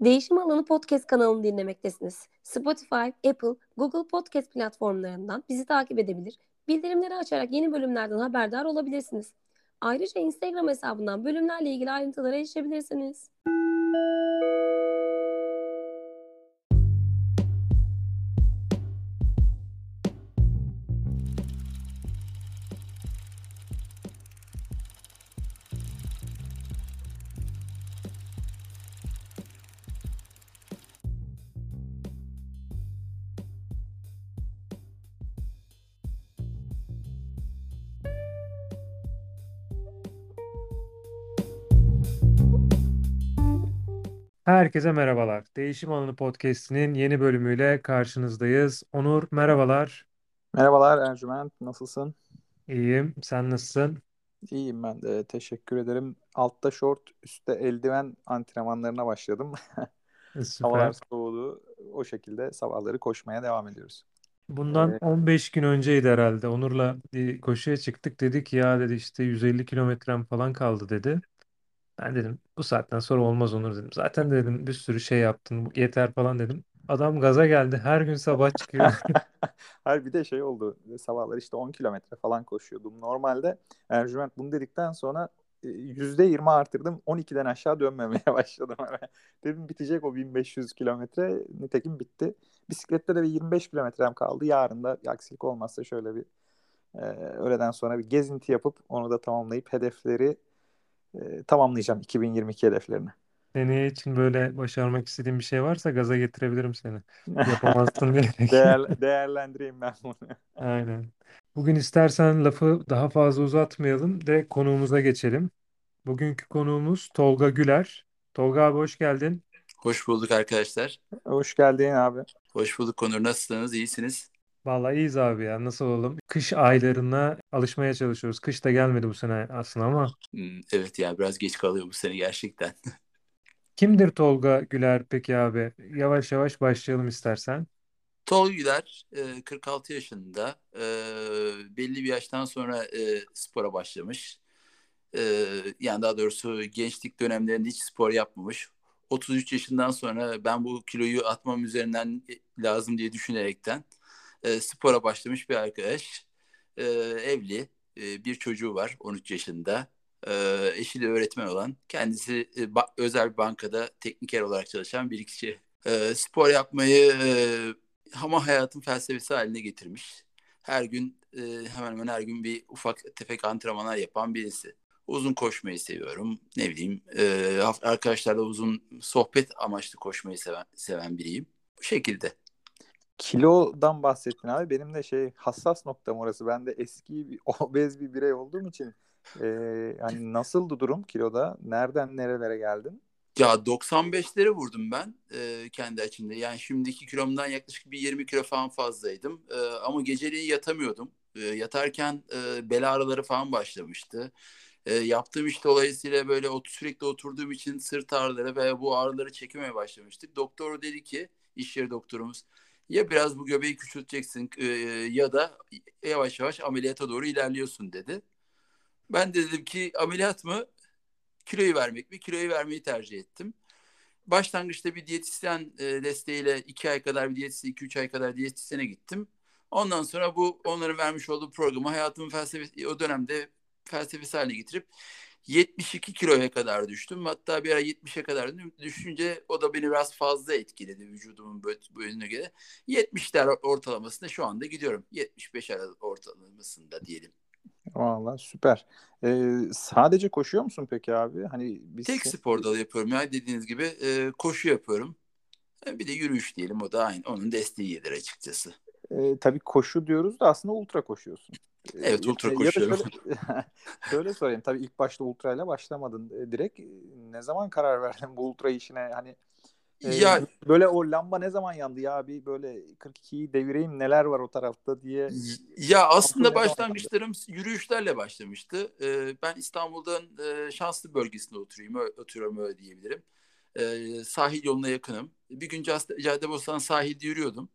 Değişim Alanı Podcast kanalını dinlemektesiniz. Spotify, Apple, Google Podcast platformlarından bizi takip edebilir, bildirimleri açarak yeni bölümlerden haberdar olabilirsiniz. Ayrıca Instagram hesabından bölümlerle ilgili ayrıntılara erişebilirsiniz. Herkese merhabalar. Değişim Alanı Podcast'inin yeni bölümüyle karşınızdayız. Onur, merhabalar. Merhabalar Ercüment, nasılsın? İyiyim. Sen nasılsın? İyiyim ben de, teşekkür ederim. Altta şort, üstte eldiven antrenmanlarına başladım. Havalar Süper. soğudu. O şekilde sabahları koşmaya devam ediyoruz. Bundan Ee, 15 gün önceydi herhalde. Onur'la bir koşuya çıktık. Dedik ya dedi işte 150 kilometrem falan kaldı dedi. Ben dedim bu saatten sonra olmaz Onur dedim. Zaten dedim bir sürü şey yaptın yeter falan dedim. Adam gaza geldi. Her gün sabah çıkıyor. Hayır bir de şey oldu. Sabahları işte 10 kilometre falan koşuyordum. Normalde Ercüment bunu dedikten sonra e, %20 artırdım. 12'den aşağı dönmemeye başladım. Dedim bitecek o 1500 kilometre. Nitekim bitti. Bisiklette de bir 25 kilometrem kaldı. Yarın da aksilik olmazsa şöyle bir e, öğleden sonra bir gezinti yapıp onu da tamamlayıp hedefleri e, tamamlayacağım 2022 hedeflerini. Seneye için böyle başarmak istediğin bir şey varsa gaza getirebilirim seni. Yapamazsın diye. Değer, değerlendireyim ben bunu. Aynen. Bugün istersen lafı daha fazla uzatmayalım de konuğumuza geçelim. Bugünkü konuğumuz Tolga Güler. Tolga abi hoş geldin. Hoş bulduk arkadaşlar. Hoş geldin abi. Hoş bulduk Konur. Nasılsınız? İyisiniz? Vallahi iyiyiz abi ya nasıl olalım? Kış aylarına alışmaya çalışıyoruz. Kış da gelmedi bu sene aslında ama. Hmm, evet yani biraz geç kalıyor bu sene gerçekten. Kimdir Tolga Güler peki abi? Yavaş yavaş başlayalım istersen. Tolga Güler e, 46 yaşında. E, belli bir yaştan sonra e, spora başlamış. E, yani daha doğrusu gençlik dönemlerinde hiç spor yapmamış. 33 yaşından sonra ben bu kiloyu atmam üzerinden lazım diye düşünerekten e, spora başlamış bir arkadaş. E, evli, e, bir çocuğu var 13 yaşında. E, eşi de öğretmen olan. Kendisi e, ba- özel bir bankada tekniker olarak çalışan bir kişi. E, spor yapmayı e, ama hayatın felsefesi haline getirmiş. Her gün e, hemen hemen her gün bir ufak tefek antrenmanlar yapan birisi. Uzun koşmayı seviyorum. Ne bileyim e, arkadaşlarla uzun sohbet amaçlı koşmayı seven, seven biriyim. Bu şekilde. Kilodan bahsettin abi. Benim de şey hassas noktam orası. Ben de eski bir, obez bir birey olduğum için e, hani nasıldı durum kiloda? Nereden nerelere geldin? Ya 95'lere vurdum ben e, kendi açımda. Yani şimdiki kilomdan yaklaşık bir 20 kilo falan fazlaydım. E, ama geceliği yatamıyordum. E, yatarken e, bel ağrıları falan başlamıştı. E, yaptığım iş dolayısıyla böyle ot sürekli oturduğum için sırt ağrıları ve bu ağrıları çekmeye başlamıştık. Doktor dedi ki, iş yeri doktorumuz, ya biraz bu göbeği küçülteceksin e, ya da yavaş yavaş ameliyata doğru ilerliyorsun dedi. Ben de dedim ki ameliyat mı? Kiloyu vermek mi? Kiloyu vermeyi tercih ettim. Başlangıçta bir diyetisyen e, desteğiyle iki ay kadar bir diyetisyen, iki üç ay kadar diyetisyene gittim. Ondan sonra bu onların vermiş olduğu programı hayatımın felsefesi o dönemde felsefesi haline getirip 72 kiloya kadar düştüm. Hatta bir ara 70'e kadar düşünce o da beni biraz fazla etkiledi vücudumun bölümüne göre. 70'ler ortalamasında şu anda gidiyorum. 75 ortalamasında diyelim. Vallahi süper. Ee, sadece koşuyor musun peki abi? Hani biz Tek spor dalı yapıyorum ya dediğiniz gibi e, koşu yapıyorum. E, bir de yürüyüş diyelim o da aynı onun desteğidir açıkçası. E, tabii koşu diyoruz da aslında ultra koşuyorsun. Evet ultra ya, koşuyorum. Şöyle, şöyle sorayım tabii ilk başta ultra ile başlamadın direkt. Ne zaman karar verdin bu ultra işine hani e, ya böyle o lamba ne zaman yandı ya bir böyle 42'yi devireyim neler var o tarafta diye. Ya aslında başlangıçlarım yürüyüşlerle başlamıştı. Ee, ben İstanbul'dan e, şanslı bölgesinde oturuyorum, oturuyorum öyle diyebilirim. Ee, sahil yoluna yakınım. Bir gün Caddebostan sahilde yürüyordum.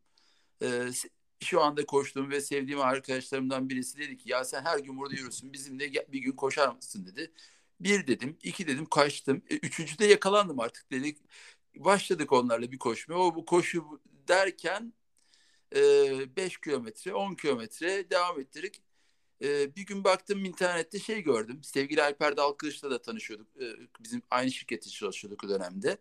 Ee, şu anda koştuğum ve sevdiğim arkadaşlarımdan birisi dedi ki ya sen her gün burada yürürsün bizimle bir gün koşar mısın dedi. Bir dedim, iki dedim kaçtım. E, üçüncüde yakalandım artık dedik. başladık onlarla bir koşmaya. O bu koşu derken 5 kilometre, 10 kilometre devam ettirdik. E, bir gün baktım internette şey gördüm. Sevgili Alper Dalkılıç'la da tanışıyorduk. E, bizim aynı şirkette çalışıyorduk o dönemde.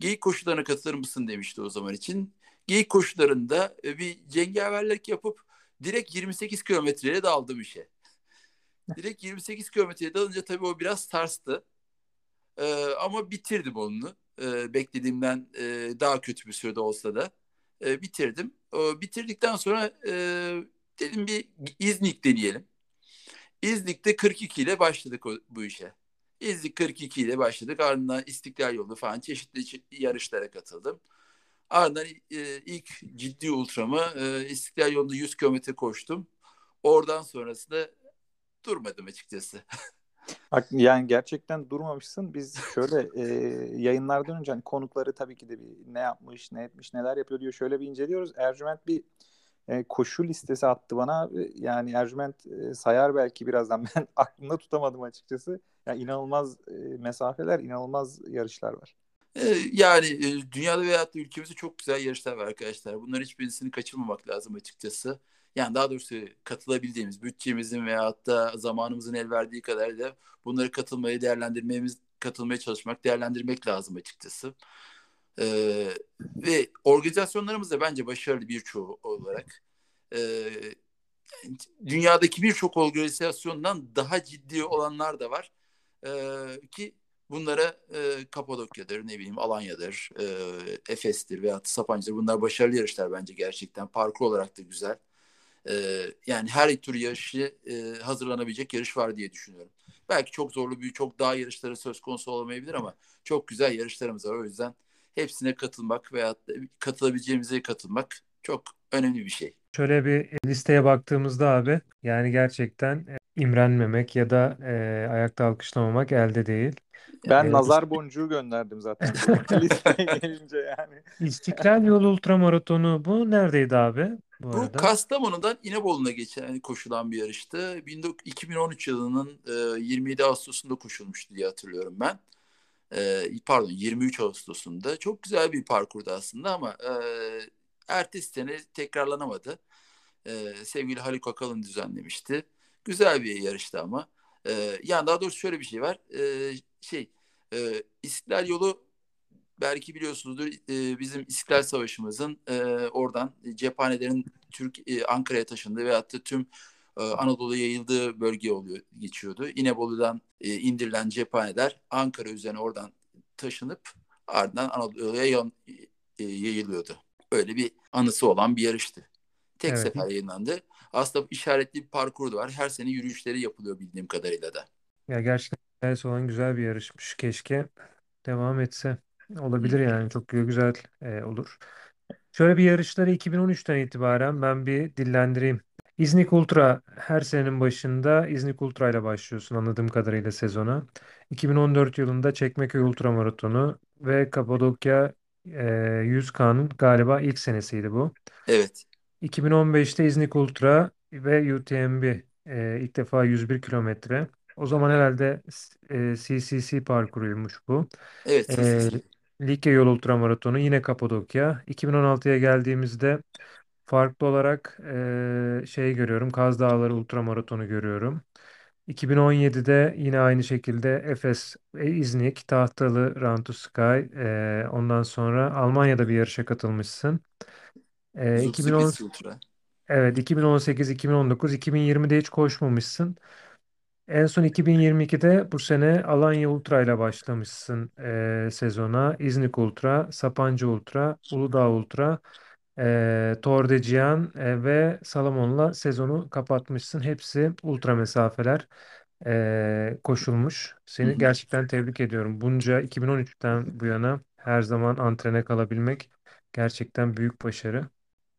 Geyik koşularına katılır mısın demişti o zaman için. Geyik koşularında e, bir cengaverlik yapıp direkt 28 kilometreyle daldım işe. Direkt 28 kilometreye dalınca tabii o biraz sarstı. E, ama bitirdim onu. E, beklediğimden e, daha kötü bir sürede olsa da e, bitirdim. E, bitirdikten sonra e, dedim bir İznik deneyelim. İznik'te 42 ile başladık o, bu işe. İznik 42 ile başladık. Ardından İstiklal Yolu falan çeşitli yarışlara katıldım. Ardından e, ilk ciddi ultramı e, İstiklal Yolu'nda 100 kilometre koştum. Oradan sonrasında durmadım açıkçası. Yani gerçekten durmamışsın. Biz şöyle e, yayınlardan önce hani konukları tabii ki de bir ne yapmış, ne etmiş, neler yapıyor diyor şöyle bir inceliyoruz. Ercüment bir e, koşu listesi attı bana. Yani Ercüment e, sayar belki birazdan. Ben aklımda tutamadım açıkçası. Yani inanılmaz e, mesafeler, inanılmaz yarışlar var. Yani dünyada veyahut da ülkemizde çok güzel yarışlar var arkadaşlar. Bunların hiçbirisini kaçırmamak lazım açıkçası. Yani daha doğrusu katılabildiğimiz, bütçemizin veyahut da zamanımızın el verdiği kadar da bunları katılmayı değerlendirmemiz, katılmaya çalışmak, değerlendirmek lazım açıkçası. Ee, ve organizasyonlarımız da bence başarılı birçoğu olarak. Ee, dünyadaki birçok organizasyondan daha ciddi olanlar da var. Ee, ki bunlara e, Kapadokya'dır, ne bileyim Alanya'dır, e, Efes'tir veya Sapanca'dır. Bunlar başarılı yarışlar bence gerçekten. Parkur olarak da güzel. E, yani her tür yarışı e, hazırlanabilecek yarış var diye düşünüyorum. Belki çok zorlu bir çok daha yarışları söz konusu olamayabilir ama çok güzel yarışlarımız var. O yüzden hepsine katılmak veya katılabileceğimize katılmak çok önemli bir şey. Şöyle bir listeye baktığımızda abi yani gerçekten e, imrenmemek ya da e, ayakta alkışlamamak elde değil. Ben ee, nazar boncuğu gönderdim zaten listeye gelince yani. İstiklal Yolu Ultramaratonu bu neredeydi abi? Bu, bu arada? Kastamonu'dan İnebolu'na geçen koşulan bir yarıştı. 2013 yılının 27 e, Ağustos'unda koşulmuştu diye hatırlıyorum ben. E, pardon 23 Ağustos'unda. Çok güzel bir parkurdu aslında ama e, ertesi sene tekrarlanamadı. Sevgili Haluk Akalın düzenlemişti. Güzel bir yarıştı ama. Yani daha doğrusu şöyle bir şey var. Şey İstiklal Yolu belki biliyorsunuzdur e, bizim İstiklal Savaşımızın e, oradan cephanelerin Türk e, Ankara'ya taşındığı veyahut da tüm e, Anadolu'ya yayıldığı bölge oluyor geçiyordu. İnebolu'dan e, indirilen cephaneler Ankara üzerine oradan taşınıp ardından Anadolu'ya e, yayılıyordu. Öyle bir anısı olan bir yarıştı. Tek evet. sefer yayınlandı. Aslında işaretli bir parkur da var. Her sene yürüyüşleri yapılıyor bildiğim kadarıyla da. Ya gerçekten olan güzel bir yarışmış. Keşke devam etse. Olabilir yani çok güzel e, olur. Şöyle bir yarışları 2013'ten itibaren ben bir dillendireyim. İznik Ultra her senenin başında İznik Ultra ile başlıyorsun anladığım kadarıyla sezona. 2014 yılında Çekmeköy Ultra Maratonu ve Kapadokya e, 100K'nın galiba ilk senesiydi bu. Evet. 2015'te İznik Ultra ve UTMB e, ilk defa 101 kilometre. O zaman herhalde e, CCC parkuruymuş bu. Evet, CCC. E, Likya Yol Ultramaratonu yine Kapadokya. 2016'ya geldiğimizde farklı olarak e, şey görüyorum. Kaz Dağları Ultramaratonu görüyorum. 2017'de yine aynı şekilde Efes, e, İznik, Tahtalı, Run to Sky. E, ondan sonra Almanya'da bir yarışa katılmışsın. E, 2010, Ultra. evet 2018, 2019, 2020'de hiç koşmamışsın. En son 2022'de bu sene Alanya Ultra ile başlamışsın e, sezona. İznik Ultra, Sapanca Ultra, Uludağ Ultra, e, Tor de Cihan e, ve Salamon'la sezonu kapatmışsın. Hepsi ultra mesafeler e, koşulmuş. Seni gerçekten tebrik ediyorum. Bunca 2013'ten bu yana her zaman antrene kalabilmek gerçekten büyük başarı.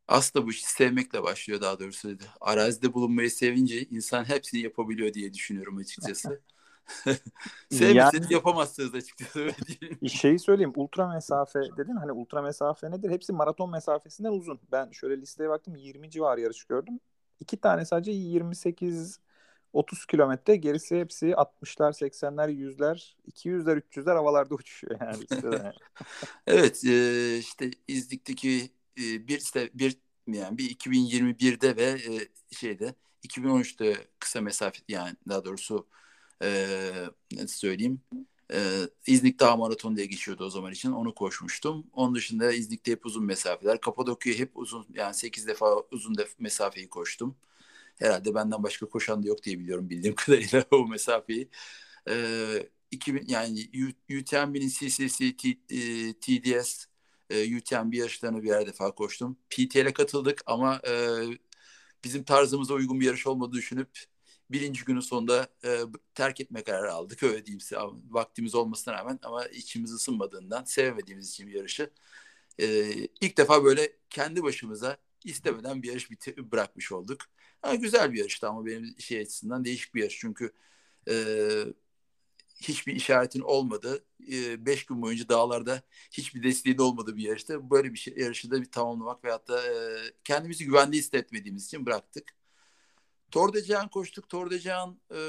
Aslında bu işi sevmekle başlıyor daha doğrusu. Arazide bulunmayı sevince insan hepsini yapabiliyor diye düşünüyorum açıkçası. Sevmeseniz yani, yapamazsınız açıkçası. şeyi söyleyeyim ultra mesafe dedin hani ultra mesafe nedir? Hepsi maraton mesafesinden uzun. Ben şöyle listeye baktım 20 civar yarış gördüm. İki tane sadece 28 30 kilometre gerisi hepsi 60'lar, 80'ler, 100'ler, 200'ler, 300'ler havalarda uçuşuyor yani. Evet e, işte İznik'teki e, bir bir yani bir 2021'de ve şeyde 2013'te kısa mesafe yani daha doğrusu e, nasıl söyleyeyim e, İznik Dağ Maratonu diye geçiyordu o zaman için onu koşmuştum. Onun dışında İznik'te hep uzun mesafeler. Kapadokya'yı hep uzun yani 8 defa uzun def mesafeyi koştum. Herhalde benden başka koşan da yok diye biliyorum bildiğim kadarıyla o mesafeyi. E, 2000 yani UTMB'nin CCC, T, e, TDS, e, UTMB yarışlarını birer defa koştum. PTL'e katıldık ama e, bizim tarzımıza uygun bir yarış olmadığını düşünüp birinci günün sonunda e, terk etme kararı aldık. Öyle diyeyim size. Vaktimiz olmasına rağmen ama içimiz ısınmadığından sevmediğimiz için yarışı. E, ilk defa böyle kendi başımıza istemeden bir yarış bitir- bırakmış olduk. Ha, güzel bir yarıştı ama benim şey açısından değişik bir yarış. Çünkü e, hiçbir işaretin olmadı. Beş gün boyunca dağlarda hiçbir desteğin olmadığı bir yarışta böyle bir şey, yarışı da bir tamamlamak veyahut da kendimizi güvende hissetmediğimiz için bıraktık. Tour de Jean koştuk. De e,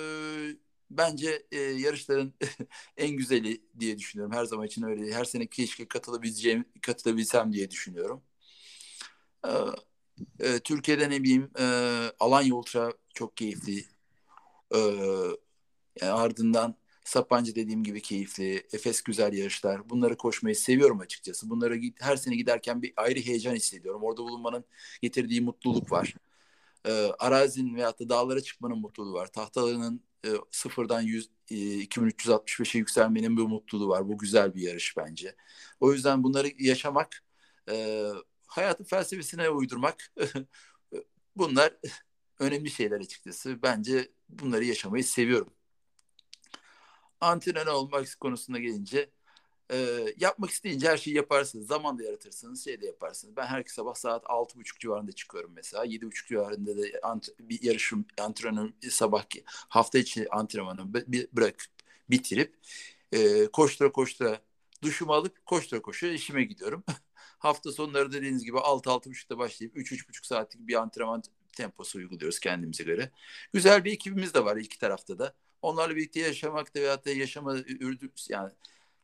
bence yarışların en güzeli diye düşünüyorum. Her zaman için öyle. Her sene keşke katılabileceğim, katılabilsem diye düşünüyorum. E, e, Türkiye'de ne bileyim Alanya Ultra çok keyifli. Yani ardından Sapancı dediğim gibi keyifli. Efes güzel yarışlar. Bunları koşmayı seviyorum açıkçası. Bunları her sene giderken bir ayrı heyecan hissediyorum. Orada bulunmanın getirdiği mutluluk var e, arazinin veyahut da dağlara çıkmanın mutluluğu var. Tahtalarının e, sıfırdan 100, e, 2365'e yükselmenin bir mutluluğu var. Bu güzel bir yarış bence. O yüzden bunları yaşamak, e, hayatın felsefesine uydurmak bunlar önemli şeyler açıkçası. Bence bunları yaşamayı seviyorum. Antrenör olmak konusuna gelince e, yapmak isteyince her şeyi yaparsınız. Zaman da yaratırsınız, şey de yaparsınız. Ben her sabah saat altı buçuk civarında çıkıyorum mesela. Yedi buçuk civarında da ant- bir yarışım, antrenör sabah hafta içi antrenmanı bırakıp bitirip e, koştura koştura duşumu alıp koştura koştura işime gidiyorum. hafta sonları dediğiniz gibi altı altı buçukta başlayıp üç üç buçuk saatlik bir antrenman temposu uyguluyoruz kendimize göre. Güzel bir ekibimiz de var iki tarafta da. Onlarla birlikte yaşamakta veyahut da yaşama yani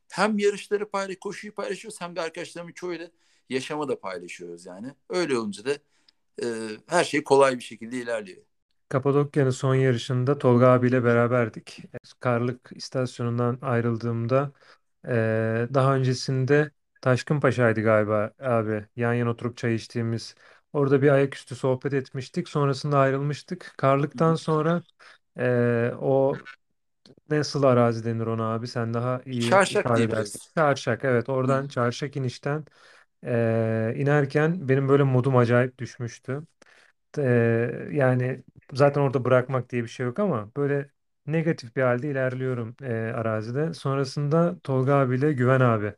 hem yarışları paylaş, koşuyu paylaşıyoruz hem de arkadaşlarımın çoğuyla yaşama da paylaşıyoruz yani. Öyle olunca da e, her şey kolay bir şekilde ilerliyor. Kapadokya'nın son yarışında Tolga abiyle beraberdik. Karlık istasyonundan ayrıldığımda e, daha öncesinde Taşkınpaşa'ydı galiba abi. Yan yana oturup çay içtiğimiz. Orada bir ayaküstü sohbet etmiştik. Sonrasında ayrılmıştık. Karlıktan sonra e, o Nasıl arazi denir ona abi? Sen daha iyi Çarşak ifade edersin. diyebiliriz. Çarşak evet oradan Çarşak inişten eee, inerken benim böyle modum acayip düşmüştü. Eee, yani zaten orada bırakmak diye bir şey yok ama böyle negatif bir halde ilerliyorum eee, arazide. Sonrasında Tolga abiyle Güven abi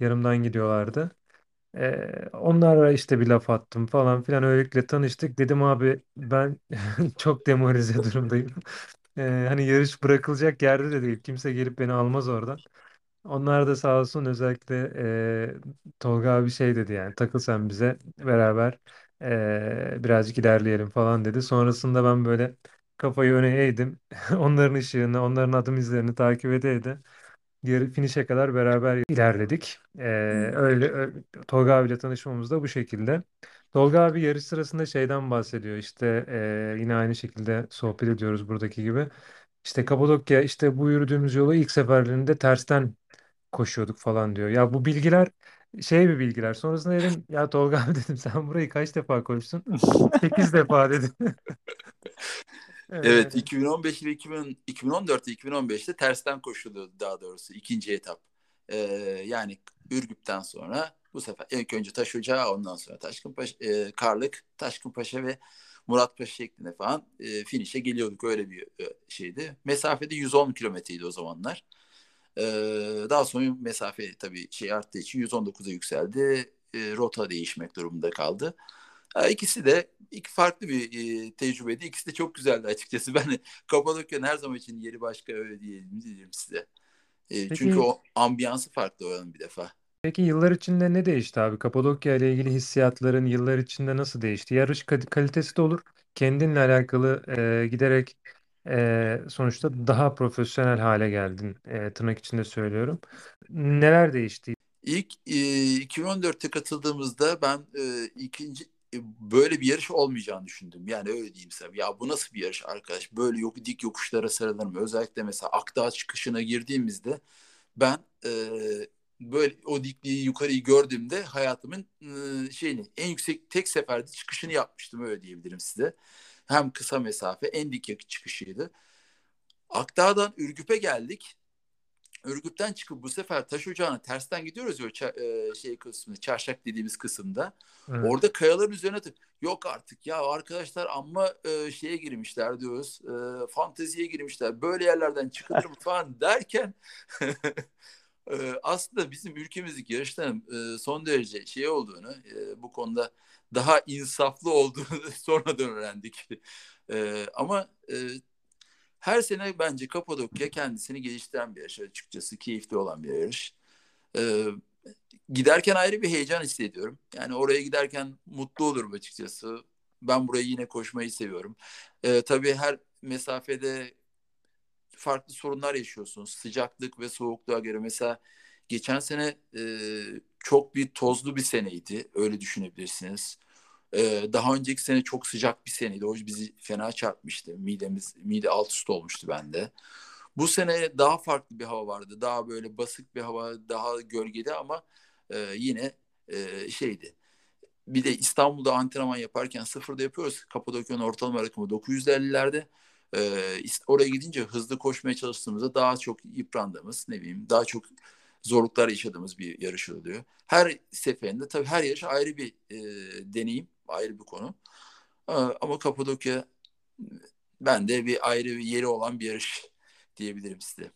yanımdan gidiyorlardı. Eee onlara işte bir laf attım falan filan öylelikle tanıştık. Dedim abi ben çok demoralize durumdayım. Eee, hani yarış bırakılacak yerde de değil. Kimse gelip beni almaz oradan. Onlar da sağ olsun özellikle eee, Tolga abi şey dedi yani takıl sen bize beraber eee, birazcık ilerleyelim falan dedi. Sonrasında ben böyle kafayı öne eğdim. Onların ışığını, onların adım izlerini takip ede yarı finişe kadar beraber ilerledik. Ee, öyle, öyle Tolga abiyle tanışmamız da bu şekilde. Tolga abi yarış sırasında şeyden bahsediyor. İşte e, yine aynı şekilde sohbet ediyoruz buradaki gibi. İşte Kapadokya işte bu yürüdüğümüz yolu ilk seferlerinde tersten koşuyorduk falan diyor. Ya bu bilgiler şey bir bilgiler. Sonrasında dedim ya Tolga abi dedim sen burayı kaç defa koştun? 8 defa dedi. Evet Ee, 2015 ve 2000, 2014 ve 2015'te tersten koşuldu daha doğrusu ikinci etap. Ee, yani Ürgüp'ten sonra bu sefer ilk önce Taş Ocağı ondan sonra Taşkınpaşa, e, Karlık, Taşkınpaşa ve Muratpaşa şeklinde falan e, finişe geliyorduk öyle bir e, şeydi. Mesafede 110 kilometreydi o zamanlar. Ee, daha sonra mesafe tabii şey arttığı için 119'a yükseldi. E, rota değişmek durumunda kaldı. İkisi de iki farklı bir e, tecrübeydi. İkisi de çok güzeldi açıkçası. Ben Kapadokya'nın her zaman için yeri başka öyle diyelim, diyelim size. E, çünkü peki o ambiyansı farklı oranın bir defa. Peki yıllar içinde ne değişti abi? Kapadokya ile ilgili hissiyatların yıllar içinde nasıl değişti? Yarış kalitesi de olur. Kendinle alakalı e, giderek e, sonuçta daha profesyonel hale geldin. E, tırnak içinde söylüyorum. Neler değişti? İlk e, 2014'te katıldığımızda ben e, ikinci böyle bir yarış olmayacağını düşündüm. Yani öyle diyeyim sana. Ya bu nasıl bir yarış arkadaş? Böyle yok dik yokuşlara sarılır mı? Özellikle mesela Akdağ çıkışına girdiğimizde ben e, böyle o dikliği yukarıyı gördüğümde hayatımın e, şeyini en yüksek tek seferde çıkışını yapmıştım öyle diyebilirim size. Hem kısa mesafe en dik yakı çıkışıydı. Akdağ'dan Ürgüp'e geldik. Ürgüp'ten çıkıp bu sefer taş ocağına tersten gidiyoruz ya e, şey kısmında, çarşak dediğimiz kısımda. Evet. Orada kayaların üzerine yok artık ya arkadaşlar amma e, şeye girmişler diyoruz. E, fanteziye girmişler. Böyle yerlerden çıkılır mı falan derken e, aslında bizim ülkemizdeki yarışların e, son derece şey olduğunu e, bu konuda daha insaflı olduğunu sonradan öğrendik. E, ama e, her sene bence Kapadokya kendisini geliştiren bir yarış açıkçası. Keyifli olan bir yarış. Ee, giderken ayrı bir heyecan hissediyorum. Yani oraya giderken mutlu olurum açıkçası. Ben burayı yine koşmayı seviyorum. Ee, tabii her mesafede farklı sorunlar yaşıyorsunuz. Sıcaklık ve soğukluğa göre. Mesela geçen sene e, çok bir tozlu bir seneydi. Öyle düşünebilirsiniz. Ee, daha önceki sene çok sıcak bir seneydi. O bizi fena çarpmıştı. Midemiz, mide alt üst olmuştu bende. Bu sene daha farklı bir hava vardı. Daha böyle basık bir hava, daha gölgede ama e, yine e, şeydi. Bir de İstanbul'da antrenman yaparken sıfırda yapıyoruz. Kapadokya'nın ortalama rakamı 950'lerde. Ee, oraya gidince hızlı koşmaya çalıştığımızda daha çok yıprandığımız, ne bileyim, daha çok zorluklar yaşadığımız bir yarış oluyor. Her seferinde tabii her yarış ayrı bir e, deneyim, ayrı bir konu. Ama Kapadokya bende bir ayrı bir yeri olan bir yarış diyebilirim size.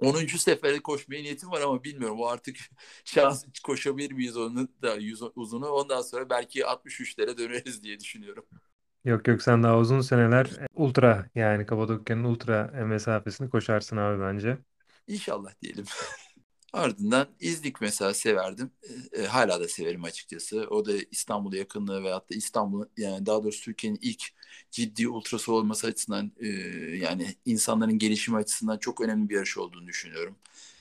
10. seferde koşmaya niyetim var ama bilmiyorum. O artık şans koşabilir miyiz onu da yüz, uzunu. Ondan sonra belki 63'lere döneriz diye düşünüyorum. Yok yok sen daha uzun seneler ultra yani Kapadokya'nın ultra mesafesini koşarsın abi bence. İnşallah diyelim. Ardından İznik mesela severdim. E, hala da severim açıkçası. O da İstanbul'a yakınlığı veyahut da İstanbul yani daha doğrusu Türkiye'nin ilk ciddi ultrası olması açısından e, yani insanların gelişimi açısından çok önemli bir yarış olduğunu düşünüyorum.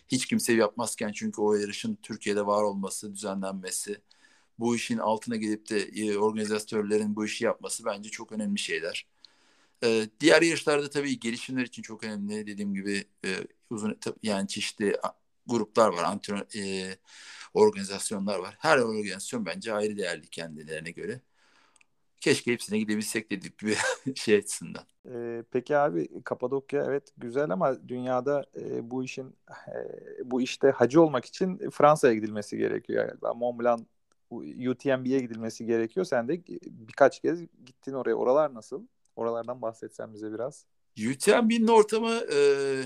Hiç kimse yapmazken çünkü o yarışın Türkiye'de var olması, düzenlenmesi, bu işin altına gelip de e, organizatörlerin bu işi yapması bence çok önemli şeyler. E, diğer yarışlarda tabii gelişimler için çok önemli. Dediğim gibi e, uzun yani çeşitli gruplar var, antrenör, e, organizasyonlar var. Her organizasyon bence ayrı değerli kendilerine göre. Keşke hepsine gidebilsek dedik bir şey açısından. Ee, peki abi Kapadokya evet güzel ama dünyada e, bu işin e, bu işte hacı olmak için Fransa'ya gidilmesi gerekiyor galiba. Mont Blanc UTMB'ye gidilmesi gerekiyor. Sen de birkaç kez gittin oraya. Oralar nasıl? Oralardan bahsetsen bize biraz. UTMB'nin ortamı e,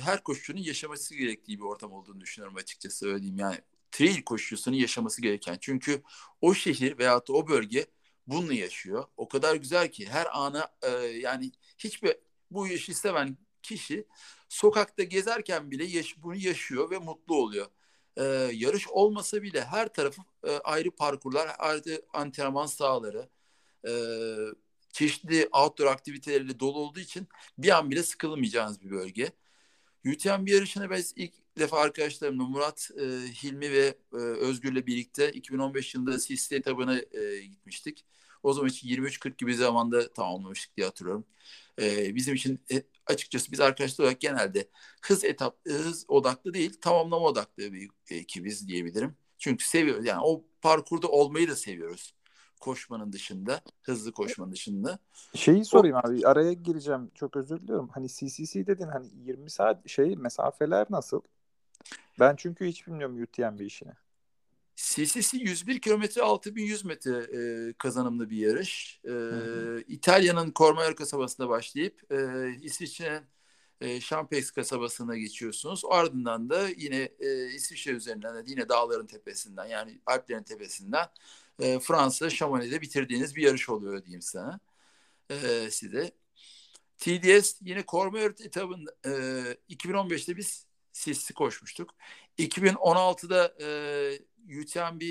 her koşucunun yaşaması gerektiği bir ortam olduğunu düşünüyorum açıkçası öyle diyeyim. Yani trail koşucusunun yaşaması gereken. Çünkü o şehir veyahut da o bölge bununla yaşıyor. O kadar güzel ki her ana e, yani hiçbir bu işi seven kişi sokakta gezerken bile yaş, bunu yaşıyor ve mutlu oluyor. Ee, yarış olmasa bile her tarafı e, ayrı parkurlar, ayrı antrenman sahaları, e, çeşitli outdoor aktiviteleriyle dolu olduğu için bir an bile sıkılmayacağınız bir bölge. UTMB yarışına ben ilk defa arkadaşlarımla Murat, e, Hilmi ve e, Özgür'le birlikte 2015 yılında Sisli etabına e, gitmiştik. O zaman için 23-40 gibi zamanda tamamlamıştık diye hatırlıyorum. E, bizim için e, açıkçası biz arkadaşlar olarak genelde hız etap hız odaklı değil tamamlama odaklı bir ekibiz diyebilirim. Çünkü seviyoruz yani o parkurda olmayı da seviyoruz koşmanın dışında, hızlı koşmanın dışında. Şeyi sorayım o... abi, araya gireceğim. Çok özür diliyorum. Hani CCC dedin hani 20 saat şey mesafeler nasıl? Ben çünkü hiç bilmiyorum UTMB işini. CCC 101 kilometre 6100 metre e, kazanımlı bir yarış. E, İtalya'nın Cormaior kasabasında başlayıp e, İsviçre'nin e, Champex kasabasına geçiyorsunuz. Ardından da yine e, İsviçre üzerinden de yine dağların tepesinden yani Alplerin tepesinden e, Fransa Chamonix'de bitirdiğiniz bir yarış oluyor diyeyim sana e, size. TDS yine Cormaior etabında e, 2015'te biz sisli koşmuştuk. 2016'da e, UTMB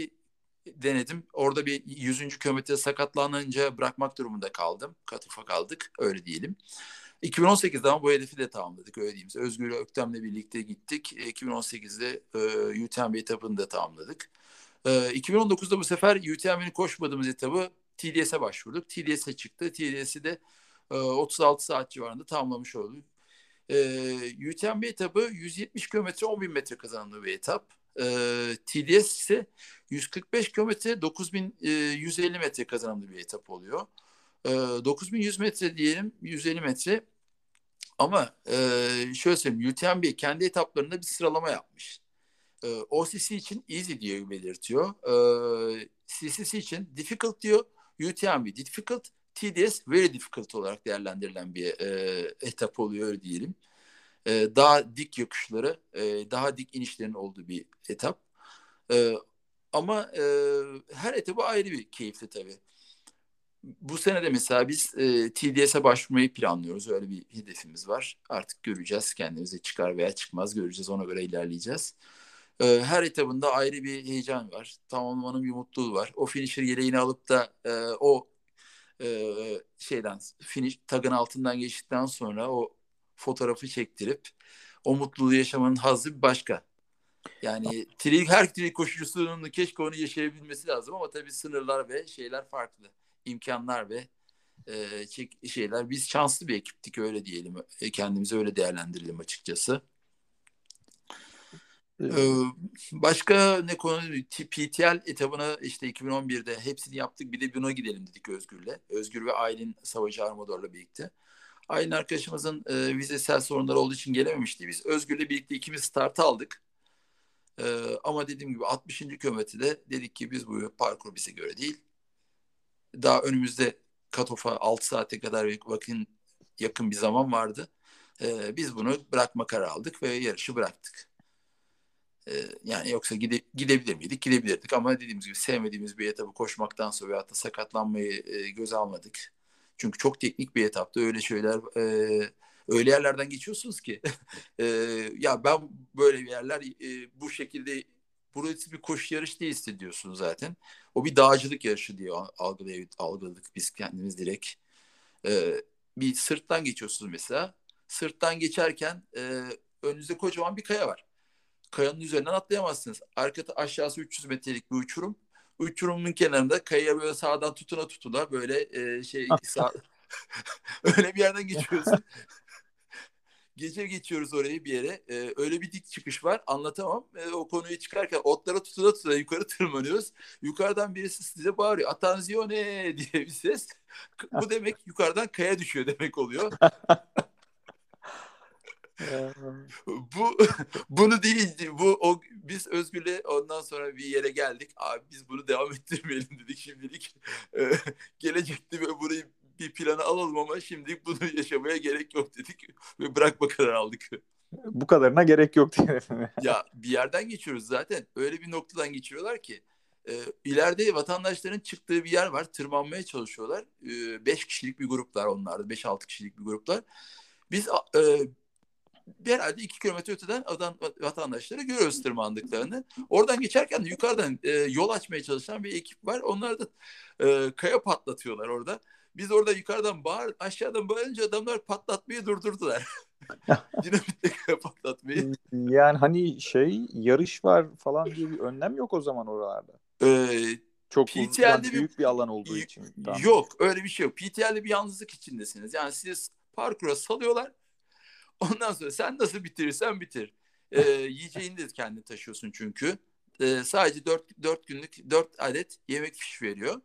denedim. Orada bir 100. kilometre sakatlanınca bırakmak durumunda kaldım. Katufa kaldık öyle diyelim. 2018'de ama bu hedefi de tamamladık öyle diyeyim. Özgür Öktem'le birlikte gittik. 2018'de e, UTMB etabını da tamamladık. E, 2019'da bu sefer UTMB'nin koşmadığımız etabı TDS'e başvurduk. TDS'e çıktı. TDS'i de e, 36 saat civarında tamamlamış olduk. E, UTMB etabı 170 kilometre 10 bin metre kazandığı bir etap. E, TDS ise 145 kilometre 9150 metre kazandığı bir etap oluyor. E, 9100 metre diyelim 150 metre ama e, şöyle söyleyeyim UTMB kendi etaplarında bir sıralama yapmış. E, OCC için easy diye belirtiyor. E, CCC için difficult diyor. UTMB difficult, TDS very difficult olarak değerlendirilen bir e, etap oluyor diyelim. E, daha dik yokuşları, e, daha dik inişlerin olduğu bir etap. E, ama e, her etabı ayrı bir keyifli tabii. Bu sene de mesela biz e, TDS'e başvurmayı planlıyoruz. Öyle bir hedefimiz var. Artık göreceğiz kendimize çıkar veya çıkmaz göreceğiz. Ona göre ilerleyeceğiz. E, her etabında ayrı bir heyecan var. Tamamlamanın bir mutluluğu var. O finisher yeleğini alıp da e, o e, şeyden finish tagın altından geçtikten sonra o fotoğrafı çektirip o mutluluğu yaşamanın hazzı bir başka. Yani tri, her tri koşucusunun keşke onu yaşayabilmesi lazım ama tabii sınırlar ve şeyler farklı. imkanlar ve e, şeyler. Biz şanslı bir ekiptik öyle diyelim. E, kendimizi öyle değerlendirelim açıkçası. Başka ne konu? PTL etabına işte 2011'de hepsini yaptık. Bir de buna gidelim dedik Özgür'le. Özgür ve Aylin Savacı Armador'la birlikte. Aylin arkadaşımızın e, vizesel sorunları olduğu için gelememişti. Biz Özgür'le birlikte ikimiz start aldık. E, ama dediğim gibi 60. kilometrede dedik ki biz bu parkur bize göre değil. Daha önümüzde katofa 6 saate kadar vakit yakın bir zaman vardı. E, biz bunu bırakma kararı aldık ve yarışı bıraktık. Ee, yani yoksa gide, gidebilir miydik? Gidebilirdik ama dediğimiz gibi sevmediğimiz bir etabı koşmaktan sonra veyahut da sakatlanmayı e, göze almadık. Çünkü çok teknik bir etapta öyle şeyler e, öyle yerlerden geçiyorsunuz ki e, ya ben böyle bir yerler e, bu şekilde burası bir koşu yarış değil hissediyorsunuz zaten. O bir dağcılık yarışı diye algılay algıladık biz kendimiz direkt. E, bir sırttan geçiyorsunuz mesela. Sırttan geçerken e, önünüzde kocaman bir kaya var kayanın üzerinden atlayamazsınız. Arkada aşağısı 300 metrelik bir uçurum. Uçurumun kenarında kayaya böyle sağdan tutuna tutuna böyle e, şey sağ... öyle bir yerden geçiyorsun. Gece geçiyoruz orayı bir yere. Ee, öyle bir dik çıkış var. Anlatamam. Ee, o konuyu çıkarken otlara tutuna tutuna yukarı tırmanıyoruz. Yukarıdan birisi size bağırıyor. Atanziyone diye bir ses. Bu demek yukarıdan kaya düşüyor demek oluyor bu bunu değil bu o biz Özgür'le ondan sonra bir yere geldik. Abi biz bunu devam ettirmeyelim dedik şimdilik. Ee, gelecekte ve burayı bir plana alalım ama şimdilik bunu yaşamaya gerek yok dedik ve bırakma kararı aldık. Bu kadarına gerek yok diye. ya bir yerden geçiyoruz zaten. Öyle bir noktadan geçiyorlar ki e, ileride vatandaşların çıktığı bir yer var. Tırmanmaya çalışıyorlar. 5 e, kişilik bir gruplar onlar. 5-6 kişilik bir gruplar. Biz e, herhalde iki kilometre öteden adam, vatandaşları görüyoruz tırmandıklarını. Oradan geçerken de yukarıdan e, yol açmaya çalışan bir ekip var. Onlar da e, kaya patlatıyorlar orada. Biz orada yukarıdan bağır, aşağıdan bağırınca adamlar patlatmayı durdurdular. Dinamitle patlatmayı. Yani hani şey yarış var falan diye bir önlem yok o zaman oralarda. Ee, çok PTL'de yani büyük bir, bir alan olduğu için. Tamam. Yok öyle bir şey yok. PTL'de bir yalnızlık içindesiniz. Yani siz parkura salıyorlar Ondan sonra sen nasıl bitirirsen bitir. Ee, yiyeceğini de kendi taşıyorsun çünkü. Ee, sadece 4, 4 günlük 4 adet yemek fiş veriyor.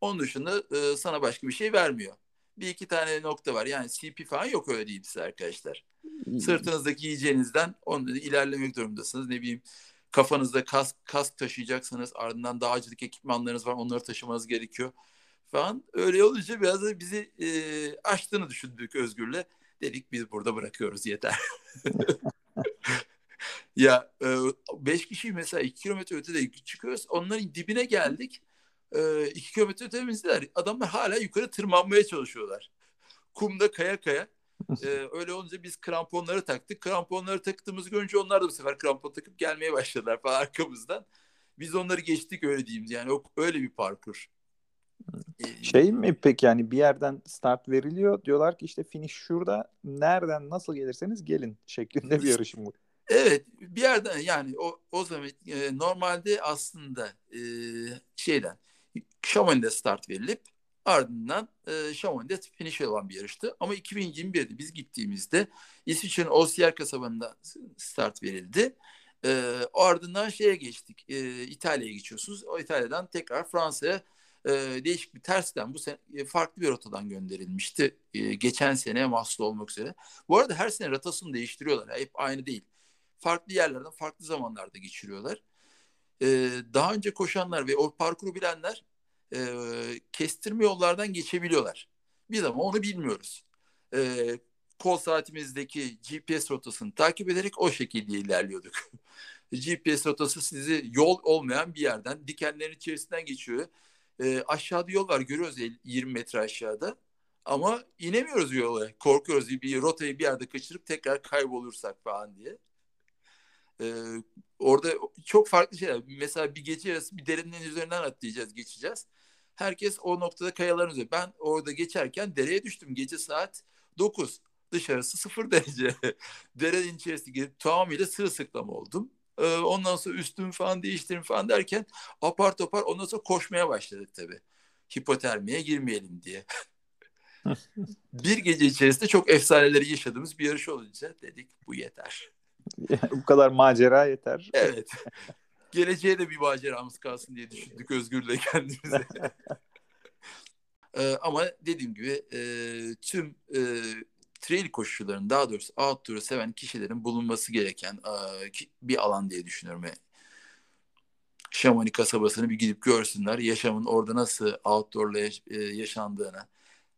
Onun dışında e, sana başka bir şey vermiyor. Bir iki tane nokta var. Yani CP falan yok öyle değil size arkadaşlar. Hmm. Sırtınızdaki yiyeceğinizden onu ilerlemek durumundasınız. Ne bileyim kafanızda kask, kask taşıyacaksanız ardından dağcılık ekipmanlarınız var onları taşımanız gerekiyor falan. Öyle olunca biraz da bizi e, aştığını düşündük Özgür'le. Dedik biz burada bırakıyoruz yeter. ya e, beş kişi mesela iki kilometre ötede çıkıyoruz. Onların dibine geldik. E, iki kilometre ötemizdeler. Adamlar hala yukarı tırmanmaya çalışıyorlar. Kumda kaya kaya. Ee, öyle olunca biz kramponları taktık. Kramponları taktığımız görünce onlar da bu sefer krampon takıp gelmeye başladılar falan arkamızdan. Biz onları geçtik öyle diyeyim. Yani o, öyle bir parkur. Ee, Şey mi peki yani bir yerden start veriliyor diyorlar ki işte finish şurada nereden nasıl gelirseniz gelin şeklinde bir yarışım bu. Evet bir yerden yani o o zaman e, normalde aslında e, şeyden Chamonix'de start verilip ardından e, Chamonix'de finish olan bir yarıştı. Ama 2021'de biz gittiğimizde İsviçre'nin Osijek kasabında start verildi. E, ardından şeye geçtik. E, İtalya'ya geçiyorsunuz. O İtalya'dan tekrar Fransa'ya e, değişik bir tersten bu sene e, farklı bir rotadan gönderilmişti. E, geçen sene mahsul olmak üzere. Bu arada her sene rotasını değiştiriyorlar. Hep aynı değil. Farklı yerlerden farklı zamanlarda geçiriyorlar. E, daha önce koşanlar ve o parkuru bilenler e, kestirme yollardan geçebiliyorlar. Biz ama onu bilmiyoruz. E, kol saatimizdeki GPS rotasını takip ederek o şekilde ilerliyorduk. GPS rotası sizi yol olmayan bir yerden dikenlerin içerisinden geçiyor. E, aşağıda yol var görüyoruz 20 metre aşağıda. Ama inemiyoruz yola. Korkuyoruz bir rotayı bir yerde kaçırıp tekrar kaybolursak falan diye. Ee, orada çok farklı şeyler. Mesela bir gece yarısı bir derinin üzerinden atlayacağız, geçeceğiz. Herkes o noktada kayaların üzerinde. Ben orada geçerken dereye düştüm. Gece saat 9. Dışarısı 0 derece. Derenin içerisine girip tamamıyla sırılsıklam oldum. Ee, ondan sonra üstümü falan değiştirim falan derken apar topar ondan sonra koşmaya başladık tabii. Hipotermiye girmeyelim diye. bir gece içerisinde çok efsaneleri yaşadığımız bir yarış olunca dedik bu yeter. bu kadar macera yeter. Evet. Geleceğe de bir maceramız kalsın diye düşündük Özgür'le kendimize. ee, ama dediğim gibi e, tüm e, trail koşucuların daha doğrusu outdoor'u seven kişilerin bulunması gereken e, bir alan diye düşünüyorum. Yani, Şamani kasabasını bir gidip görsünler. Yaşamın orada nasıl outdoor'la e, yaşandığını,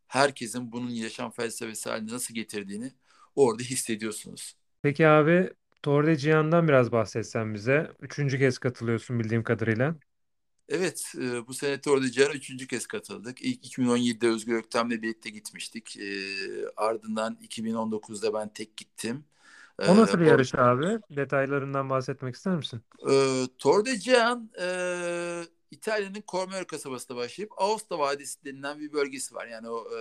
herkesin bunun yaşam felsefesi haline nasıl getirdiğini orada hissediyorsunuz. Peki abi Tour de Gian'dan biraz bahsetsen bize. Üçüncü kez katılıyorsun bildiğim kadarıyla. Evet, e, bu sene Tour de üçüncü kez katıldık. İlk 2017'de Özgür Öktem'le birlikte gitmiştik. E, ardından 2019'da ben tek gittim. O E, nasıl bir yarış abi? Detaylarından bahsetmek ister misin? e, Tour de Gian, e, İtalya'nın Cormeur kasabasında başlayıp Aosta Vadisi denilen bir bölgesi var. Yani o e,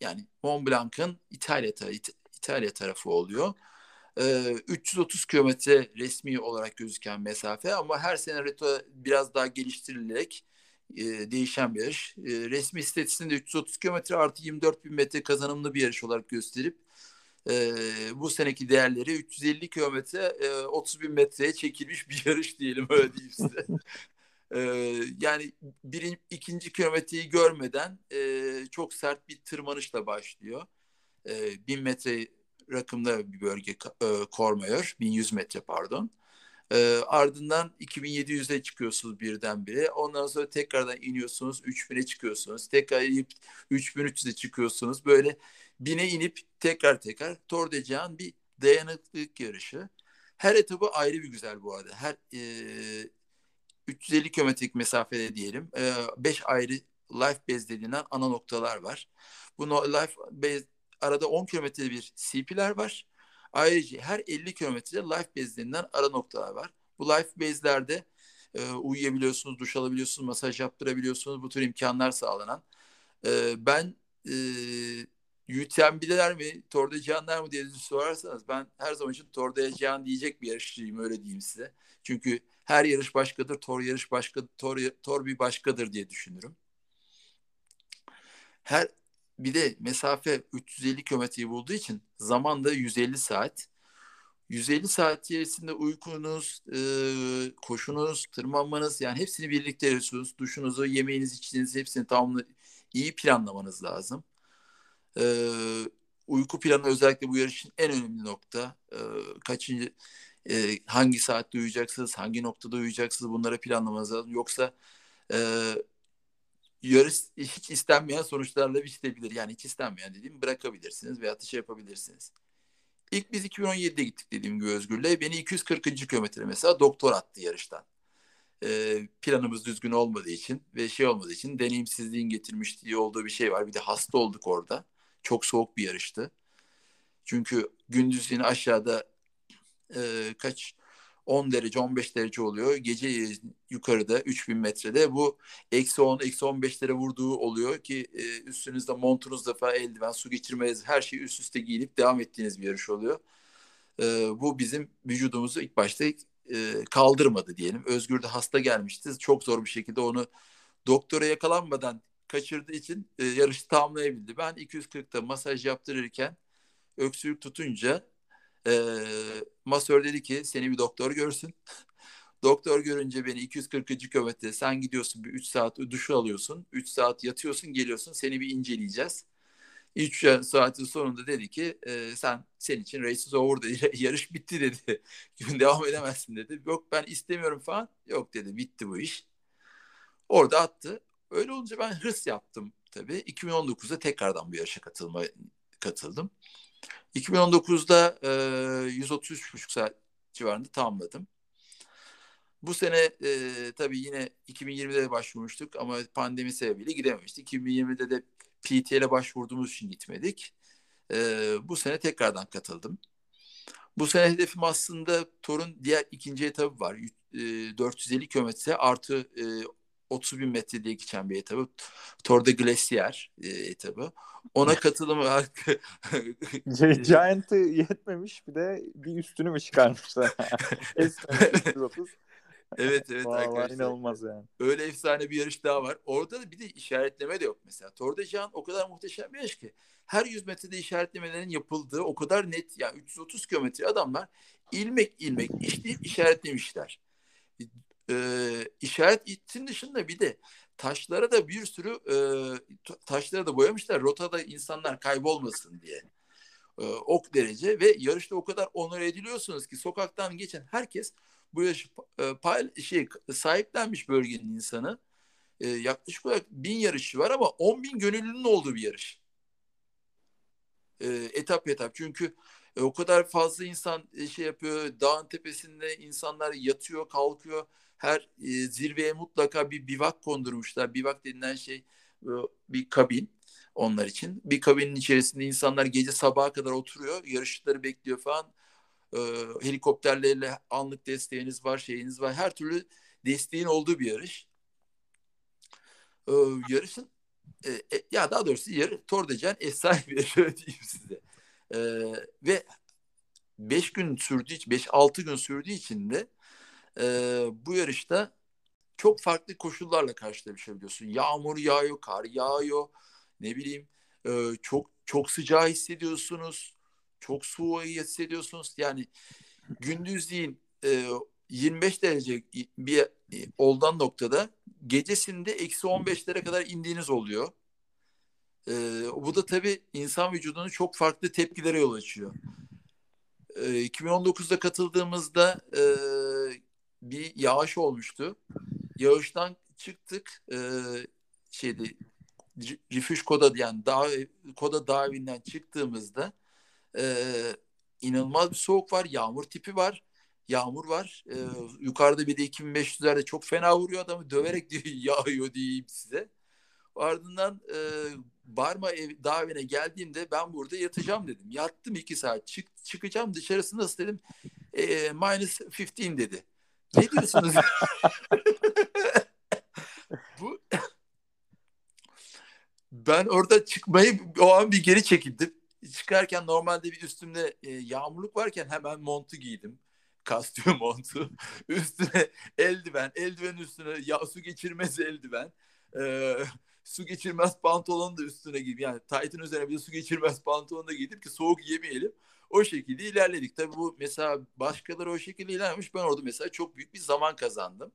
yani Mont Blanc'ın İtalya, ta- İt- İtalya tarafı oluyor. Ee, 330 kilometre resmi olarak gözüken mesafe ama her sene rota biraz daha geliştirilerek e, değişen bir yarış. E, resmi istatistikinde 330 kilometre artı 24 bin metre kazanımlı bir yarış olarak gösterip e, bu seneki değerleri 350 kilometre e, 30 bin metreye çekilmiş bir yarış diyelim öyle diyeyim size. E, yani birinci, ikinci kilometreyi görmeden e, çok sert bir tırmanışla başlıyor. E, 1000 metre rakımda bir bölge e, Kormayor. 1100 metre pardon. E, ardından 2700'e çıkıyorsunuz birdenbire. Ondan sonra tekrardan iniyorsunuz. 3000'e çıkıyorsunuz. Tekrar inip 3300'e çıkıyorsunuz. Böyle bine inip tekrar tekrar Tour de Gian bir dayanıklılık yarışı. Her etabı ayrı bir güzel bu arada. Her e, 350 kilometrelik mesafede diyelim. 5 e, ayrı life base denilen ana noktalar var. Bu life base arada 10 kilometrede bir CP'ler var. Ayrıca her 50 kilometrede life base denilen ara noktalar var. Bu life base'lerde e, uyuyabiliyorsunuz, duş alabiliyorsunuz, masaj yaptırabiliyorsunuz. Bu tür imkanlar sağlanan. E, ben e, UTMB'ler mi, Tour de Gian'lar mı diye sorarsanız ben her zaman için Tour de Gian diyecek bir yarışçıyım öyle diyeyim size. Çünkü her yarış başkadır, Tour yarış başkadır, Tour, Tour bir başkadır diye düşünürüm. Her bir de mesafe 350 kilometreyi bulduğu için zaman da 150 saat. 150 saat içerisinde uykunuz, e, koşunuz, tırmanmanız yani hepsini birlikte yapıyorsunuz. Duşunuzu, yemeğiniz, içtiğiniz hepsini tamamlı iyi planlamanız lazım. E, uyku planı özellikle bu yarışın en önemli nokta. E, kaçıncı e, hangi saatte uyuyacaksınız, hangi noktada uyuyacaksınız bunları planlamanız lazım. Yoksa e, yarış hiç istenmeyen sonuçlarla bitebilir. Yani hiç istenmeyen dediğim bırakabilirsiniz veya şey yapabilirsiniz. İlk biz 2017'de gittik dediğim gibi Özgür'le. Beni 240. kilometre mesela doktor attı yarıştan. Ee, planımız düzgün olmadığı için ve şey olmadığı için deneyimsizliğin getirmişliği olduğu bir şey var. Bir de hasta olduk orada. Çok soğuk bir yarıştı. Çünkü gündüz aşağıda e, kaç 10 derece 15 derece oluyor. Gece yukarıda 3000 metrede bu eksi 10 eksi 15'lere vurduğu oluyor ki e, üstünüzde montunuzda falan eldiven su geçirmeniz her şeyi üst üste giyinip devam ettiğiniz bir yarış oluyor. E, bu bizim vücudumuzu ilk başta e, kaldırmadı diyelim. Özgür de hasta gelmişti. Çok zor bir şekilde onu doktora yakalanmadan kaçırdığı için e, yarışı tamamlayabildi. Ben 240'ta masaj yaptırırken öksürük tutunca e, masör dedi ki seni bir doktor görsün. doktor görünce beni 240. kilometre sen gidiyorsun bir 3 saat duş alıyorsun. 3 saat yatıyorsun geliyorsun seni bir inceleyeceğiz. 3 saatin sonunda dedi ki e, sen senin için race is over dedi. Yarış bitti dedi. Devam edemezsin dedi. Yok ben istemiyorum falan. Yok dedi bitti bu iş. Orada attı. Öyle olunca ben hırs yaptım tabii. 2019'da tekrardan bu yarışa katılma katıldım. 2019'da e, 133,5 saat civarında tamamladım. Bu sene e, tabii yine 2020'de başvurmuştuk ama pandemi sebebiyle gidememiştik. 2020'de de PTL'e başvurduğumuz için gitmedik. E, bu sene tekrardan katıldım. Bu sene hedefim aslında Tor'un diğer ikinci etabı var. E, 450 kilometre artı e, 30 bin metre diye geçen bir etabı. Tour de Glacier e, etabı. Ona katılım Giant'ı yetmemiş bir de bir üstünü mü çıkarmışlar? S330. Evet evet Vallahi arkadaşlar. inanılmaz yani. Öyle efsane bir yarış daha var. Orada da bir de işaretleme de yok mesela. Tour de Jean o kadar muhteşem bir yarış ki. Her 100 metrede işaretlemelerin yapıldığı o kadar net yani 330 kilometre adamlar ilmek ilmek işleyip işaretlemişler. Ee, işaret itin dışında bir de taşlara da bir sürü e, taşlara da boyamışlar. Rotada insanlar kaybolmasın diye. E, ok derece ve yarışta o kadar onur ediliyorsunuz ki sokaktan geçen herkes bu yarışı e, pay, şey, sahiplenmiş bölgenin insanı. E, yaklaşık olarak bin yarışı var ama on bin gönüllünün olduğu bir yarış. E, etap etap. Çünkü e, o kadar fazla insan e, şey yapıyor. Dağın tepesinde insanlar yatıyor, kalkıyor. Her e, zirveye mutlaka bir bivak kondurmuşlar. Bivak denilen şey e, bir kabin onlar için. Bir kabinin içerisinde insanlar gece sabaha kadar oturuyor. Yarışçıları bekliyor falan. E, helikopterlerle anlık desteğiniz var, şeyiniz var. Her türlü desteğin olduğu bir yarış. E, yarışın e, e, ya daha doğrusu yarı Tor de Jean efsane bir yarış diyeyim size. E, ve 5 gün sürdüğü için 5-6 gün sürdüğü için de e, bu yarışta çok farklı koşullarla karşılaşabiliyorsun. Yağmur yağıyor, kar yağıyor, ne bileyim e, çok çok sıcağı hissediyorsunuz, çok soğuğu hissediyorsunuz. Yani gündüzleyin e, 25 derece bir e, oldan noktada gecesinde eksi 15'lere kadar indiğiniz oluyor. E, bu da tabii insan vücudunu çok farklı tepkilere yol açıyor. E, 2019'da katıldığımızda e, bir yağış olmuştu. Yağıştan çıktık. E, şeydi Rifüş Koda yani dağ, Koda Dağ evinden çıktığımızda e, inanılmaz bir soğuk var. Yağmur tipi var. Yağmur var. E, yukarıda bir de 2500'lerde çok fena vuruyor adamı. Döverek diyor, yağıyor diyeyim size. Ardından e, Barma ev, dağ evine geldiğimde ben burada yatacağım dedim. Yattım iki saat. Çık, çıkacağım dışarısı nasıl dedim. E, minus 15 dedi. Ne diyorsunuz? Bu ben orada çıkmayı o an bir geri çekildim. Çıkarken normalde bir üstümde e, yağmurluk varken hemen montu giydim. Kastüm montu. Üstüne eldiven, eldiven üstüne ya, su geçirmez eldiven. E, su geçirmez pantolon da üstüne giydim. Yani Titan üzerine bir de su geçirmez pantolon da giydim ki soğuk yemeyelim. O şekilde ilerledik. Tabii bu mesela başkaları o şekilde ilerlemiş. Ben orada mesela çok büyük bir zaman kazandım.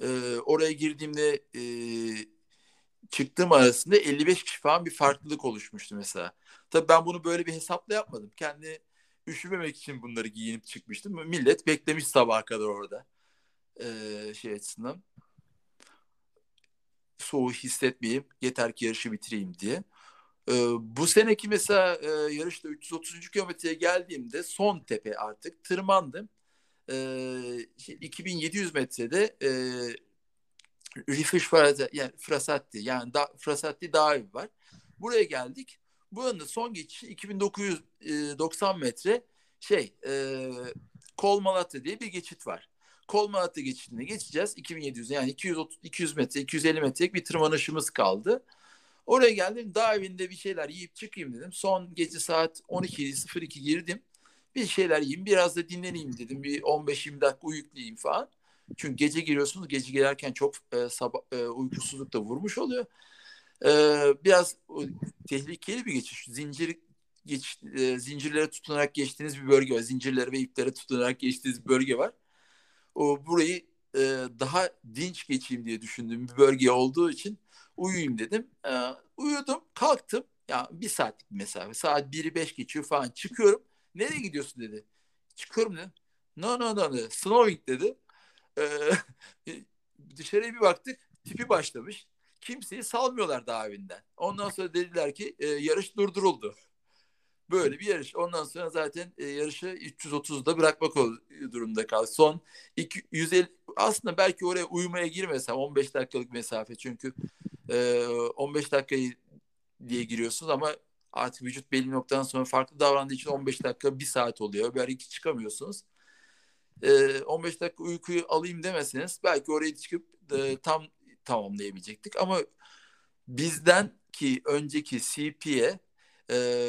Ee, oraya girdiğimde e, çıktığım arasında 55 kişi falan bir farklılık oluşmuştu mesela. Tabii ben bunu böyle bir hesapla yapmadım. Kendi üşümemek için bunları giyinip çıkmıştım. Millet beklemiş sabaha kadar orada. Ee, şey açısından. Soğuğu hissetmeyeyim. Yeter ki yarışı bitireyim diye. Ee, bu seneki mesela e, yarışta 330. kilometreye geldiğimde son tepe artık tırmandım. Ee, 2700 metrede e, Rifiş yani Frasatti yani da, Frasatti Dağı var. Buraya geldik. Buranın son geçişi 2990 metre şey e, Kol diye bir geçit var. Kol Malatya geçeceğiz. 2700 yani 230, 200 metre, 250 metrelik bir tırmanışımız kaldı. Oraya geldim. Dağ evinde bir şeyler yiyip çıkayım dedim. Son gece saat 12.02 girdim. Bir şeyler yiyeyim, biraz da dinleneyim dedim. Bir 15-20 dakika uyuklayayım falan. Çünkü gece giriyorsunuz. Gece girerken çok e, sabah e, uykusuzluk da vurmuş oluyor. E, biraz o, tehlikeli bir geçiş. Zincir geç, e, zincirlere tutunarak geçtiğiniz bir bölge var. Zincirlere ve iplere tutunarak geçtiğiniz bir bölge var. O burayı e, daha dinç geçeyim diye düşündüğüm bir bölge olduğu için uyuyayım dedim. E, uyudum, kalktım. Ya bir saatlik bir mesafe. Saat 1'i 5 geçiyor falan. Çıkıyorum. Nereye gidiyorsun dedi. Çıkıyorum dedim. No no no. no. Snowing dedi. Ee, dışarıya bir baktık. Tipi başlamış. Kimseyi salmıyorlar daha evinden. Ondan sonra dediler ki e, yarış durduruldu. Böyle bir yarış. Ondan sonra zaten e, yarışı 330'da bırakmak durumda kaldı. Son 2, 150 aslında belki oraya uyumaya girmesem 15 dakikalık mesafe çünkü e, 15 dakikayı diye giriyorsunuz ama artık vücut belli noktadan sonra farklı davrandığı için 15 dakika bir saat oluyor. Belki çıkamıyorsunuz. E, 15 dakika uykuyu alayım demeseniz belki oraya çıkıp e, tam tamamlayabilecektik ama bizden ki önceki CP'ye e,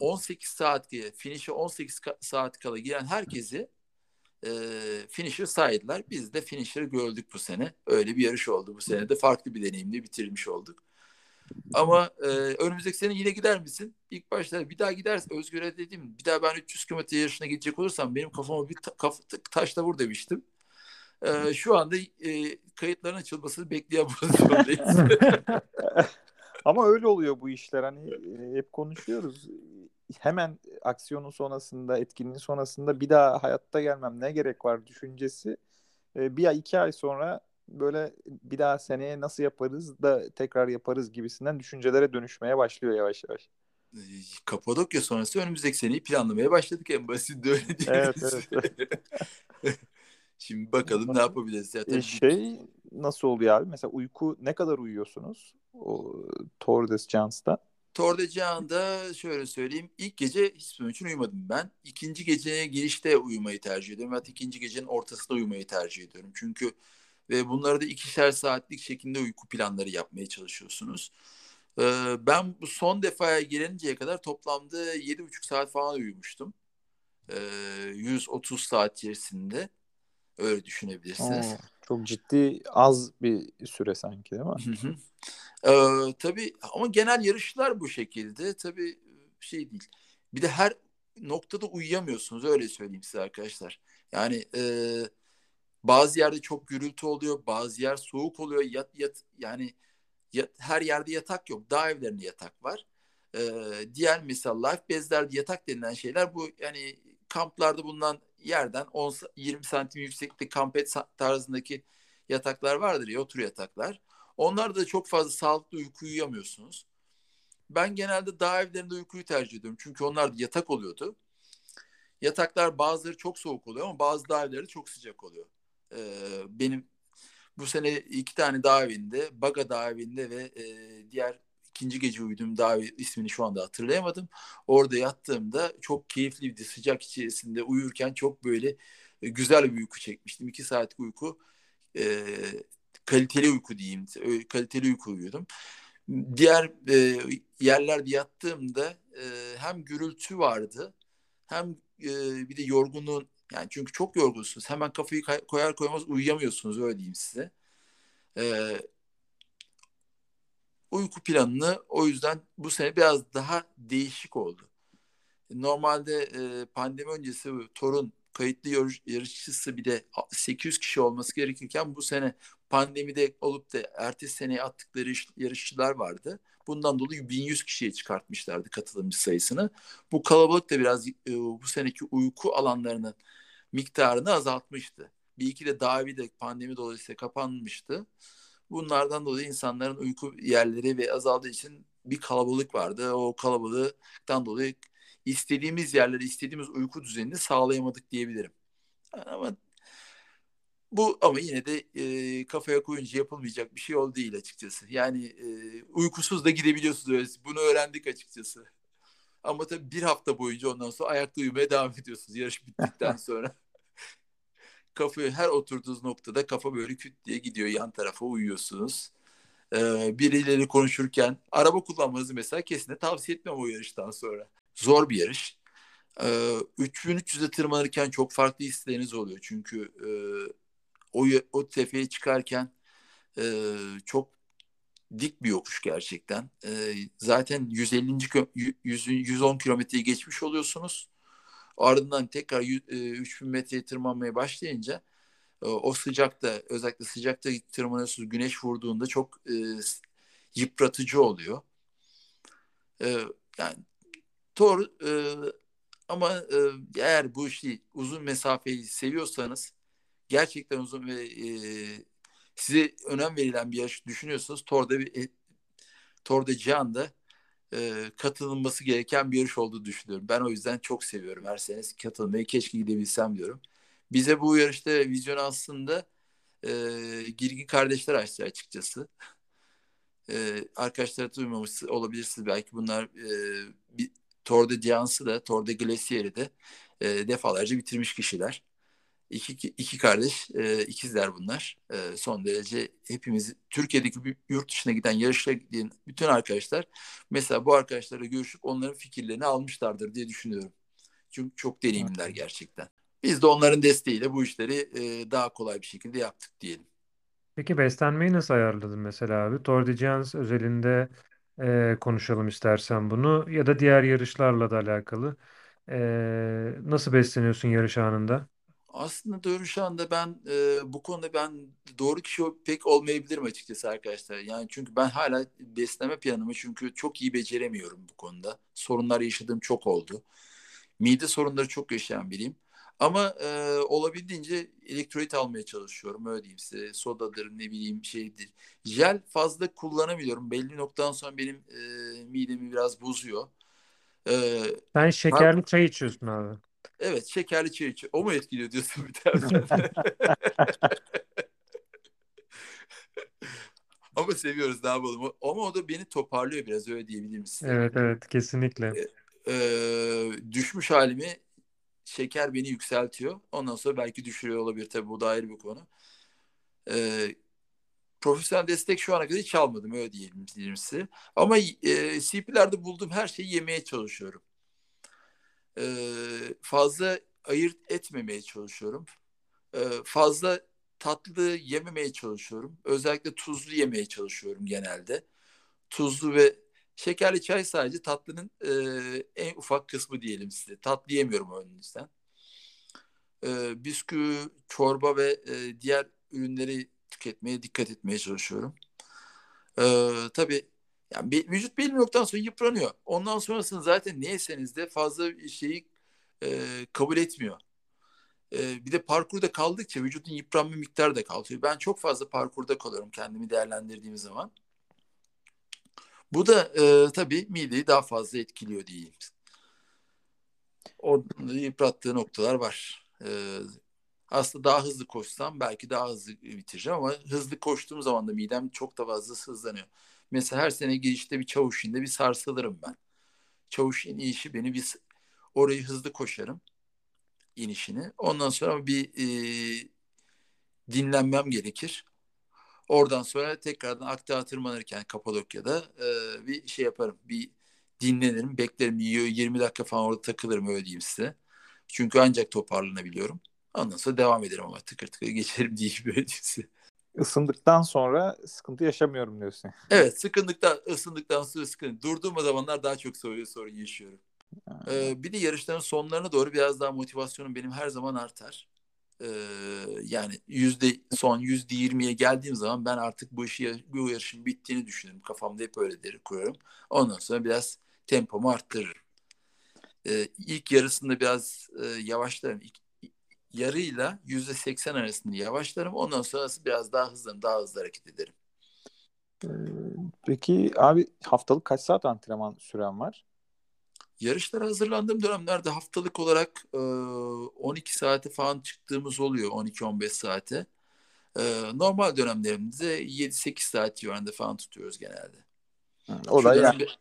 18 saat finish'e 18 saat kala giren herkesi e, finisher saydılar. Biz de finisher'ı gördük bu sene. Öyle bir yarış oldu bu sene de farklı bir deneyimle bitirmiş olduk. Ama e, önümüzdeki sene yine gider misin? İlk başta bir daha gidersin. Özgür'e dedim bir daha ben 300 km yarışına gidecek olursam benim kafama bir ta, kaf, taşla vur demiştim. E, şu anda e, kayıtların açılmasını bekleyen pozisyondayız. Ama öyle oluyor bu işler. Hani hep konuşuyoruz. Hemen aksiyonun sonrasında, etkinliğin sonrasında bir daha hayatta gelmem ne gerek var düşüncesi. E, bir ay iki ay sonra böyle bir daha seneye nasıl yaparız da tekrar yaparız gibisinden düşüncelere dönüşmeye başlıyor yavaş yavaş. Kapadokya sonrası önümüzdeki seneyi planlamaya başladık en basit de öyle Evet, evet. Şimdi bakalım ne yapabiliriz. Zaten e şey nasıl oluyor abi? Mesela uyku ne kadar uyuyorsunuz? O Tour de Chance'da şöyle söyleyeyim. İlk gece hiçbir için uyumadım ben. İkinci geceye girişte uyumayı tercih ediyorum. Hatta ikinci gecenin ortasında uyumayı tercih ediyorum. Çünkü ve bunları da ikişer saatlik şeklinde uyku planları yapmaya çalışıyorsunuz. Ee, ben bu son defaya gelinceye kadar toplamda 7,5 saat falan uyumuştum. Ee, 130 saat içerisinde. Öyle düşünebilirsiniz. Oo, çok ciddi az bir süre sanki değil mi? Hı hı. Ee, tabii ama genel yarışlar bu şekilde. Tabii şey değil. Bir de her noktada uyuyamıyorsunuz öyle söyleyeyim size arkadaşlar. Yani e, bazı yerde çok gürültü oluyor, bazı yer soğuk oluyor. Yat, yat yani yat, her yerde yatak yok. Dağ evlerinde yatak var. Ee, diğer misal life bezlerde yatak denilen şeyler bu yani kamplarda bulunan yerden 10 20 santim yükseklikte kampet tarzındaki yataklar vardır ya otur yataklar. Onlar da çok fazla sağlıklı uyku uyuyamıyorsunuz. Ben genelde dağ evlerinde uykuyu tercih ediyorum. Çünkü onlar yatak oluyordu. Yataklar bazıları çok soğuk oluyor ama bazı dağ evleri çok sıcak oluyor. Ee, benim bu sene iki tane dağ evinde, Baga dağ evinde ve e, diğer ikinci gece uyuduğum dağ ismini şu anda hatırlayamadım. Orada yattığımda çok keyifliydi. Sıcak içerisinde uyurken çok böyle e, güzel bir uyku çekmiştim. İki saatlik uyku. E, kaliteli uyku diyeyim. Kaliteli uyku uyuyordum. Diğer e, yerlerde yattığımda e, hem gürültü vardı hem e, bir de yorgunluğun yani çünkü çok yorgunsunuz. Hemen kafayı koyar koymaz uyuyamıyorsunuz öyle diyeyim size. Ee, uyku planını o yüzden bu sene biraz daha değişik oldu. Normalde e, pandemi öncesi Torun kayıtlı yarış, yarışçısı bir de 800 kişi olması gerekirken bu sene pandemide olup da ertesi seneye attıkları yarışçılar vardı. Bundan dolayı 1100 kişiye çıkartmışlardı katılımcı sayısını. Bu kalabalık da biraz e, bu seneki uyku alanlarının miktarını azaltmıştı. Bir iki de davi de pandemi dolayısıyla kapanmıştı. Bunlardan dolayı insanların uyku yerleri ve azaldığı için bir kalabalık vardı. O kalabalıktan dolayı istediğimiz yerleri, istediğimiz uyku düzenini sağlayamadık diyebilirim. Ama bu ama yine de e, kafaya koyunca yapılmayacak bir şey oldu değil açıkçası. Yani e, uykusuz da gidebiliyorsunuz. Bunu öğrendik açıkçası. Ama tabii bir hafta boyunca ondan sonra ayakta uyumaya devam ediyorsunuz yarış bittikten sonra. Kafayı her oturduğunuz noktada kafa böyle küt diye gidiyor yan tarafa uyuyorsunuz. Ee, birileri konuşurken araba kullanmanızı mesela kesinlikle tavsiye etmem o yarıştan sonra. Zor bir yarış. Ee, 3300'e tırmanırken çok farklı hisleriniz oluyor. Çünkü e, o, o tepeye çıkarken e, çok dik bir yokuş gerçekten. E, zaten 150. 100, 110 kilometreyi geçmiş oluyorsunuz. Ardından tekrar 3000 metreye tırmanmaya başlayınca o sıcakta özellikle sıcakta tırmanıyorsunuz güneş vurduğunda çok e, yıpratıcı oluyor. E, yani doğru e, ama e, eğer bu işi uzun mesafeyi seviyorsanız gerçekten uzun ve e, size önem verilen bir yarış düşünüyorsanız Tor'da bir e, Tor'da Cihan'da e, katılınması gereken bir yarış olduğunu düşünüyorum. Ben o yüzden çok seviyorum her sene katılmayı keşke gidebilsem diyorum. Bize bu yarışta vizyon aslında e, Girgin kardeşler açtı açıkçası. E, arkadaşlar duymamış olabilirsiniz belki bunlar e, bir, Tour de Dians'ı da Tour Glacier'i de e, defalarca bitirmiş kişiler. İki, iki kardeş, e, ikizler bunlar. E, son derece hepimiz Türkiye'deki yurt dışına giden yarışlara giden bütün arkadaşlar mesela bu arkadaşlarla görüşüp onların fikirlerini almışlardır diye düşünüyorum. Çünkü çok deneyimliler gerçekten. Biz de onların desteğiyle bu işleri e, daha kolay bir şekilde yaptık diyelim. Peki beslenmeyi nasıl ayarladın mesela abi? Tour de France özelinde e, konuşalım istersen bunu ya da diğer yarışlarla da alakalı. E, nasıl besleniyorsun yarış anında? Aslında doğru şu anda ben e, bu konuda ben doğru kişi pek olmayabilirim açıkçası arkadaşlar. Yani çünkü ben hala besleme planımı çünkü çok iyi beceremiyorum bu konuda. Sorunlar yaşadığım çok oldu. Mide sorunları çok yaşayan biriyim. Ama e, olabildiğince elektrolit almaya çalışıyorum. Öyle diyeyim size. Sodadır ne bileyim şeydir. Jel fazla kullanamıyorum. Belli noktadan sonra benim e, midemi biraz bozuyor. E, Sen şekerli çay içiyorsun abi. Evet şekerli çay içiyor. O mu etkiliyor diyorsun bir taraftan? Ama seviyoruz ne yapalım. Ama o da beni toparlıyor biraz öyle diyebilirim size. Evet evet kesinlikle. Ee, e, düşmüş halimi şeker beni yükseltiyor. Ondan sonra belki düşürüyor olabilir tabii bu da ayrı bir konu. Ee, profesyonel destek şu ana kadar hiç almadım öyle diyelim, diyelim size. Ama e, CP'lerde bulduğum her şeyi yemeye çalışıyorum. Ee, fazla ayırt etmemeye çalışıyorum. Ee, fazla tatlı yememeye çalışıyorum. Özellikle tuzlu yemeye çalışıyorum genelde. Tuzlu ve Şekerli çay sadece tatlının e, en ufak kısmı diyelim size. Tatlı yemiyorum önünüzden. E, bisküvi, çorba ve e, diğer ürünleri tüketmeye dikkat etmeye çalışıyorum. E, tabii yani bir, vücut belli noktadan sonra yıpranıyor. Ondan sonrasını zaten ne yeseniz de fazla şeyi e, kabul etmiyor. E, bir de parkurda kaldıkça vücudun yıpranma miktarı da kalıyor. Ben çok fazla parkurda kalıyorum kendimi değerlendirdiğim zaman. Bu da e, tabii mideyi daha fazla etkiliyor diyeyim. Orada yıprattığı noktalar var. E, aslında daha hızlı koşsam belki daha hızlı bitireceğim ama hızlı koştuğum zaman da midem çok da fazla hızlanıyor. Mesela her sene girişte bir çavuş bir sarsılırım ben. Çavuş inişi beni bir orayı hızlı koşarım inişini. Ondan sonra bir e, dinlenmem gerekir. Oradan sonra tekrardan Akdağ'a tırmanırken Kapadokya'da e, bir şey yaparım. Bir dinlenirim, beklerim. 20 dakika falan orada takılırım öyle diyeyim size. Çünkü ancak toparlanabiliyorum. Ondan sonra devam ederim ama tıkır tıkır geçerim diye böyle diyeyim size. Isındıktan sonra sıkıntı yaşamıyorum diyorsun. Evet sıkındıktan, ısındıktan sonra sıkıntı. Durduğum zamanlar daha çok sorun, sorun yaşıyorum. Ee, bir de yarışların sonlarına doğru biraz daha motivasyonum benim her zaman artar. Ee, yani yüzde son yüzde yirmiye geldiğim zaman ben artık bu işi bu yarışın bittiğini düşünürüm. Kafamda hep öyle deri kuruyorum. Ondan sonra biraz tempomu arttırırım. Ee, ilk yarısında biraz e, yavaşlarım. İlk, yarıyla yüzde seksen arasında yavaşlarım. Ondan sonrası biraz daha hızlı, daha hızlı hareket ederim. Ee, peki abi haftalık kaç saat antrenman süren var? Yarışlara hazırlandığım dönemlerde haftalık olarak e, 12 saate falan çıktığımız oluyor. 12-15 saate. E, normal dönemlerimizde 7-8 saat civarında falan tutuyoruz genelde. O Şu da yani bir...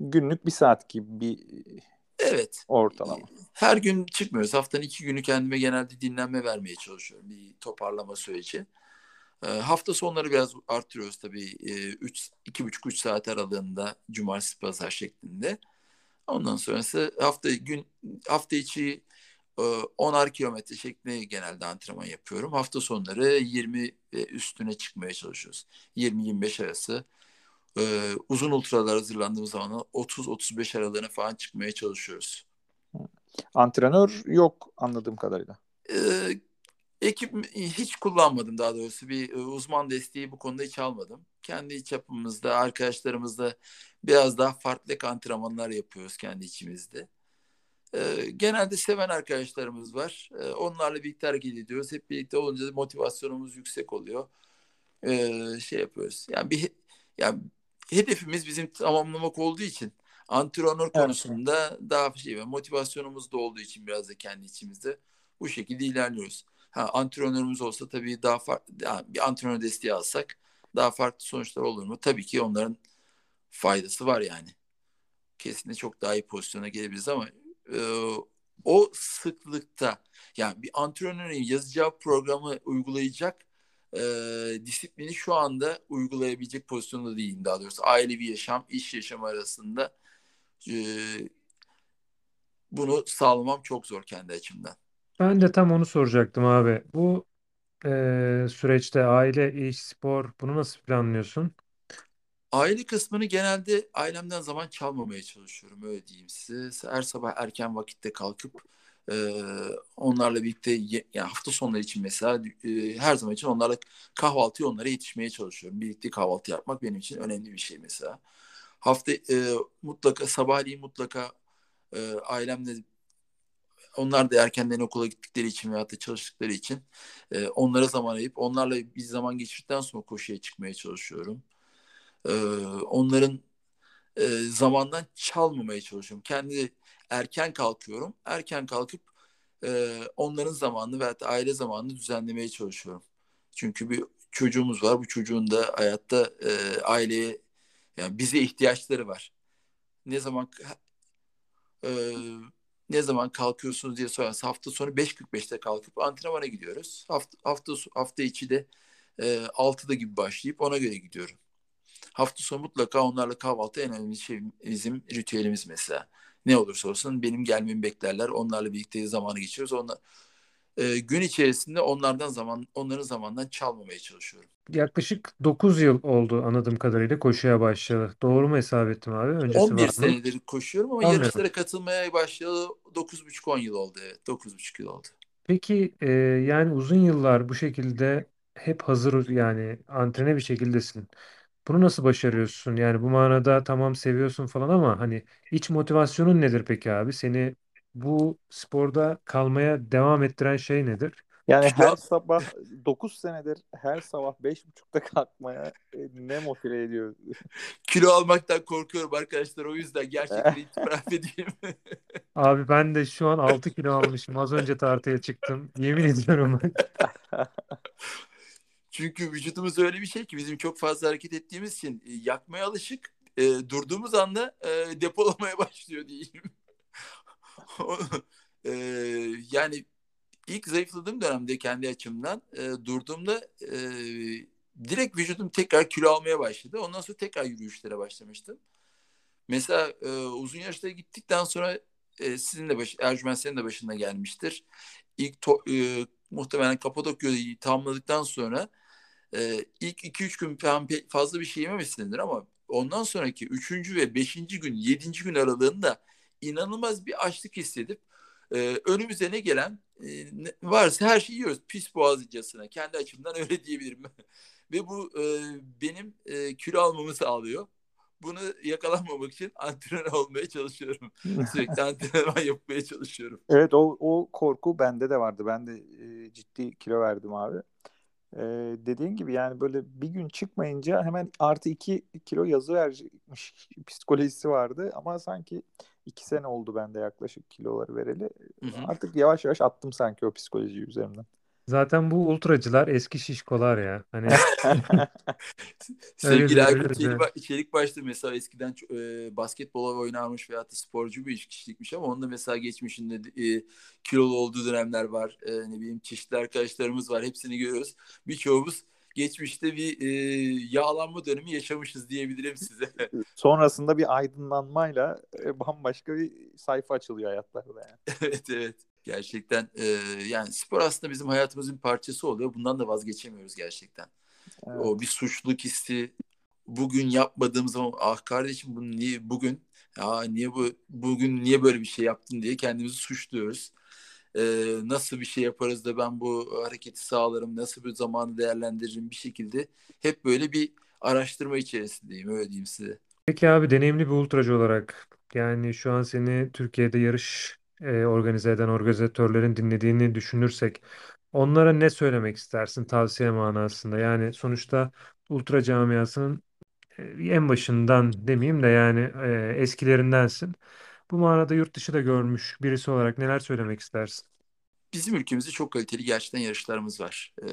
günlük bir saat gibi bir Evet. ortalama. Her gün çıkmıyoruz. Haftanın iki günü kendime genelde dinlenme vermeye çalışıyorum. Bir toparlama süreci. E, hafta sonları biraz arttırıyoruz tabii. E, üç, iki buçuk üç saat aralığında cumartesi pazar şeklinde. Ondan sonrası hafta gün hafta içi e, 10'ar kilometre şeklinde genelde antrenman yapıyorum. Hafta sonları 20 ve üstüne çıkmaya çalışıyoruz. 20-25 arası. E, uzun ultralar hazırlandığımız zaman 30-35 aralığına falan çıkmaya çalışıyoruz. Antrenör yok anladığım kadarıyla. E, ekip hiç kullanmadım daha doğrusu. Bir e, uzman desteği bu konuda hiç almadım. Kendi çapımızda, arkadaşlarımızla biraz daha farklı antrenmanlar yapıyoruz kendi içimizde. E, genelde seven arkadaşlarımız var. E, onlarla birlikte hareket ediyoruz. Hep birlikte olunca motivasyonumuz yüksek oluyor. E, şey yapıyoruz. Yani bir yani hedefimiz bizim tamamlamak olduğu için antrenör konusunda daha şey motivasyonumuz da olduğu için biraz da kendi içimizde bu şekilde ilerliyoruz. Ha, antrenörümüz olsa tabii daha farklı yani bir antrenör desteği alsak daha farklı sonuçlar olur mu? Tabii ki onların faydası var yani. Kesinlikle çok daha iyi pozisyona gelebiliriz ama e, o sıklıkta yani bir antrenörün yazacağı programı uygulayacak e, disiplini şu anda uygulayabilecek pozisyonda değil daha doğrusu. Ailevi yaşam, iş yaşamı arasında e, bunu sağlamam çok zor kendi açımdan. Ben de tam onu soracaktım abi. Bu e, süreçte aile, iş, spor bunu nasıl planlıyorsun? Aile kısmını genelde ailemden zaman çalmamaya çalışıyorum öyle diyeyim size. Her sabah erken vakitte kalkıp e, onlarla birlikte yani hafta sonları için mesela e, her zaman için onlarla kahvaltıya onlara yetişmeye çalışıyorum. Birlikte kahvaltı yapmak benim için önemli bir şey mesela. Hafta e, mutlaka sabahleyin mutlaka e, ailemle onlar da erkenden okula gittikleri için veyahut da çalıştıkları için e, onlara zaman ayıp onlarla bir zaman geçirdikten sonra koşuya çıkmaya çalışıyorum. E, onların e, zamandan çalmamaya çalışıyorum. Kendi erken kalkıyorum. Erken kalkıp e, onların zamanını da aile zamanını düzenlemeye çalışıyorum. Çünkü bir çocuğumuz var. Bu çocuğun da hayatta e, aileye yani bize ihtiyaçları var. Ne zaman e, ne zaman kalkıyorsunuz diye sorarsa hafta sonu 5.45'te kalkıp antrenmana gidiyoruz. Hafta hafta hafta içi de e, 6'da gibi başlayıp ona göre gidiyorum. Hafta sonu mutlaka onlarla kahvaltı en önemli şey bizim ritüelimiz mesela. Ne olursa olsun benim gelmemi beklerler. Onlarla birlikte zamanı geçiriyoruz. Onlar, e, gün içerisinde onlardan zaman onların zamandan çalmamaya çalışıyorum. Yaklaşık 9 yıl oldu anladığım kadarıyla koşuya başladı. Doğru mu hesap ettim abi? Öncesi 11 var mı? senedir koşuyorum ama Anladım. yarışlara katılmaya başlayalı 9,5-10 yıl oldu evet. 9,5 yıl oldu. Peki e, yani uzun yıllar bu şekilde hep hazır yani antrene bir şekildesin. Bunu nasıl başarıyorsun? Yani bu manada tamam seviyorsun falan ama hani iç motivasyonun nedir peki abi? Seni bu sporda kalmaya devam ettiren şey nedir? Yani her sabah 9 senedir her sabah 5.30'da kalkmaya e, ne motive ediyor? Kilo almaktan korkuyorum arkadaşlar o yüzden gerçekten itiraf edeyim. Abi ben de şu an 6 kilo almışım. Az önce tartıya çıktım. Yemin ediyorum. Çünkü vücudumuz öyle bir şey ki bizim çok fazla hareket ettiğimiz için e, yakmaya alışık. E, durduğumuz anda e, depolamaya başlıyor diyeyim. e, yani ilk zayıfladığım dönemde kendi açımdan e, durduğumda e, direkt vücudum tekrar kilo almaya başladı. Ondan sonra tekrar yürüyüşlere başlamıştım. Mesela e, uzun yarışlara gittikten sonra e, sizin de baş, Ercüment senin de başına gelmiştir. İlk to, e, muhtemelen Kapadokya'yı tamamladıktan sonra e, ilk 2-3 gün falan fazla bir şey yememişsindir ama ondan sonraki 3. ve 5. gün 7. gün aralığında inanılmaz bir açlık hissedip e, önümüze ne gelen e, varsa her şeyi yiyoruz. Pis boğazcasına. Kendi açımdan öyle diyebilirim. Ve bu e, benim e, kilo almamı sağlıyor. Bunu yakalanmamak için antrenör olmaya çalışıyorum. Sürekli antrenman yapmaya çalışıyorum. Evet o, o korku bende de vardı. Ben de e, ciddi kilo verdim abi. E, dediğin gibi yani böyle bir gün çıkmayınca hemen artı 2 kilo yazı vermiş psikolojisi vardı. Ama sanki 2 sene oldu bende yaklaşık kiloları vereli. Hı hı. Artık yavaş yavaş attım sanki o psikolojiyi üzerimden. Zaten bu ultracılar eski şişkolar ya. Hani öyle Sevgili Aykut Çelik. Çelik başta mesela eskiden e, basketbol oynarmış veyahut da sporcu bir kişilikmiş ama onun da mesela geçmişinde e, kilolu olduğu dönemler var. E, ne bileyim çeşitli arkadaşlarımız var. Hepsini görüyoruz. Birçoğumuz geçmişte bir e, yağlanma dönemi yaşamışız diyebilirim size. Sonrasında bir aydınlanmayla e, bambaşka bir sayfa açılıyor hayatlarda yani. Evet evet. Gerçekten e, yani spor aslında bizim hayatımızın bir parçası oluyor. Bundan da vazgeçemiyoruz gerçekten. Evet. O bir suçluluk hissi. Bugün yapmadığım zaman ah kardeşim bunu niye bugün ya niye bu bugün niye böyle bir şey yaptın diye kendimizi suçluyoruz. Ee, nasıl bir şey yaparız da ben bu hareketi sağlarım, nasıl bir zamanı değerlendiririm bir şekilde hep böyle bir araştırma içerisindeyim öyle diyeyim size. Peki abi deneyimli bir ultracı olarak yani şu an seni Türkiye'de yarış e, organize eden organizatörlerin dinlediğini düşünürsek onlara ne söylemek istersin tavsiye manasında? Yani sonuçta ultra camiasının e, en başından demeyeyim de yani e, eskilerindensin. Bu manada yurt dışı da görmüş birisi olarak neler söylemek istersin? Bizim ülkemizde çok kaliteli gerçekten yarışlarımız var. Ee,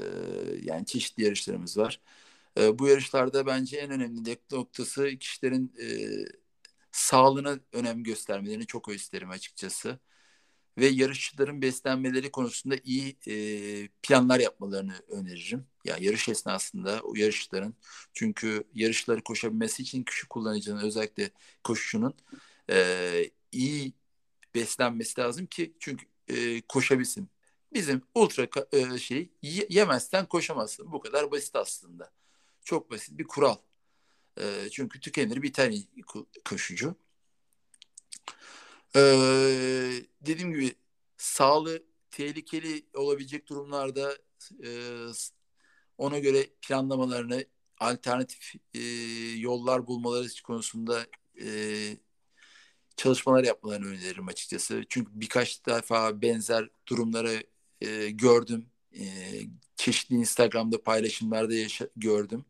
yani çeşitli yarışlarımız var. Ee, bu yarışlarda bence en önemli noktası kişilerin e, sağlığına önem göstermelerini çok isterim açıkçası. Ve yarışçıların beslenmeleri konusunda iyi e, planlar yapmalarını öneririm. Ya yarış esnasında o yarışçıların çünkü yarışları koşabilmesi için kişi kullanıcının özellikle koşucunun e, iyi beslenmesi lazım ki çünkü e, koşabilsin. Bizim ultra e, şey yemezsen koşamazsın. Bu kadar basit aslında. Çok basit bir kural. E, çünkü tükenir biter koşucu. E, dediğim gibi sağlığı tehlikeli olabilecek durumlarda e, ona göre planlamalarını alternatif e, yollar bulmaları konusunda e, çalışmalar yapmalarını öneririm açıkçası. Çünkü birkaç defa benzer durumları e, gördüm. E, çeşitli Instagram'da paylaşımlarda yaşa- gördüm.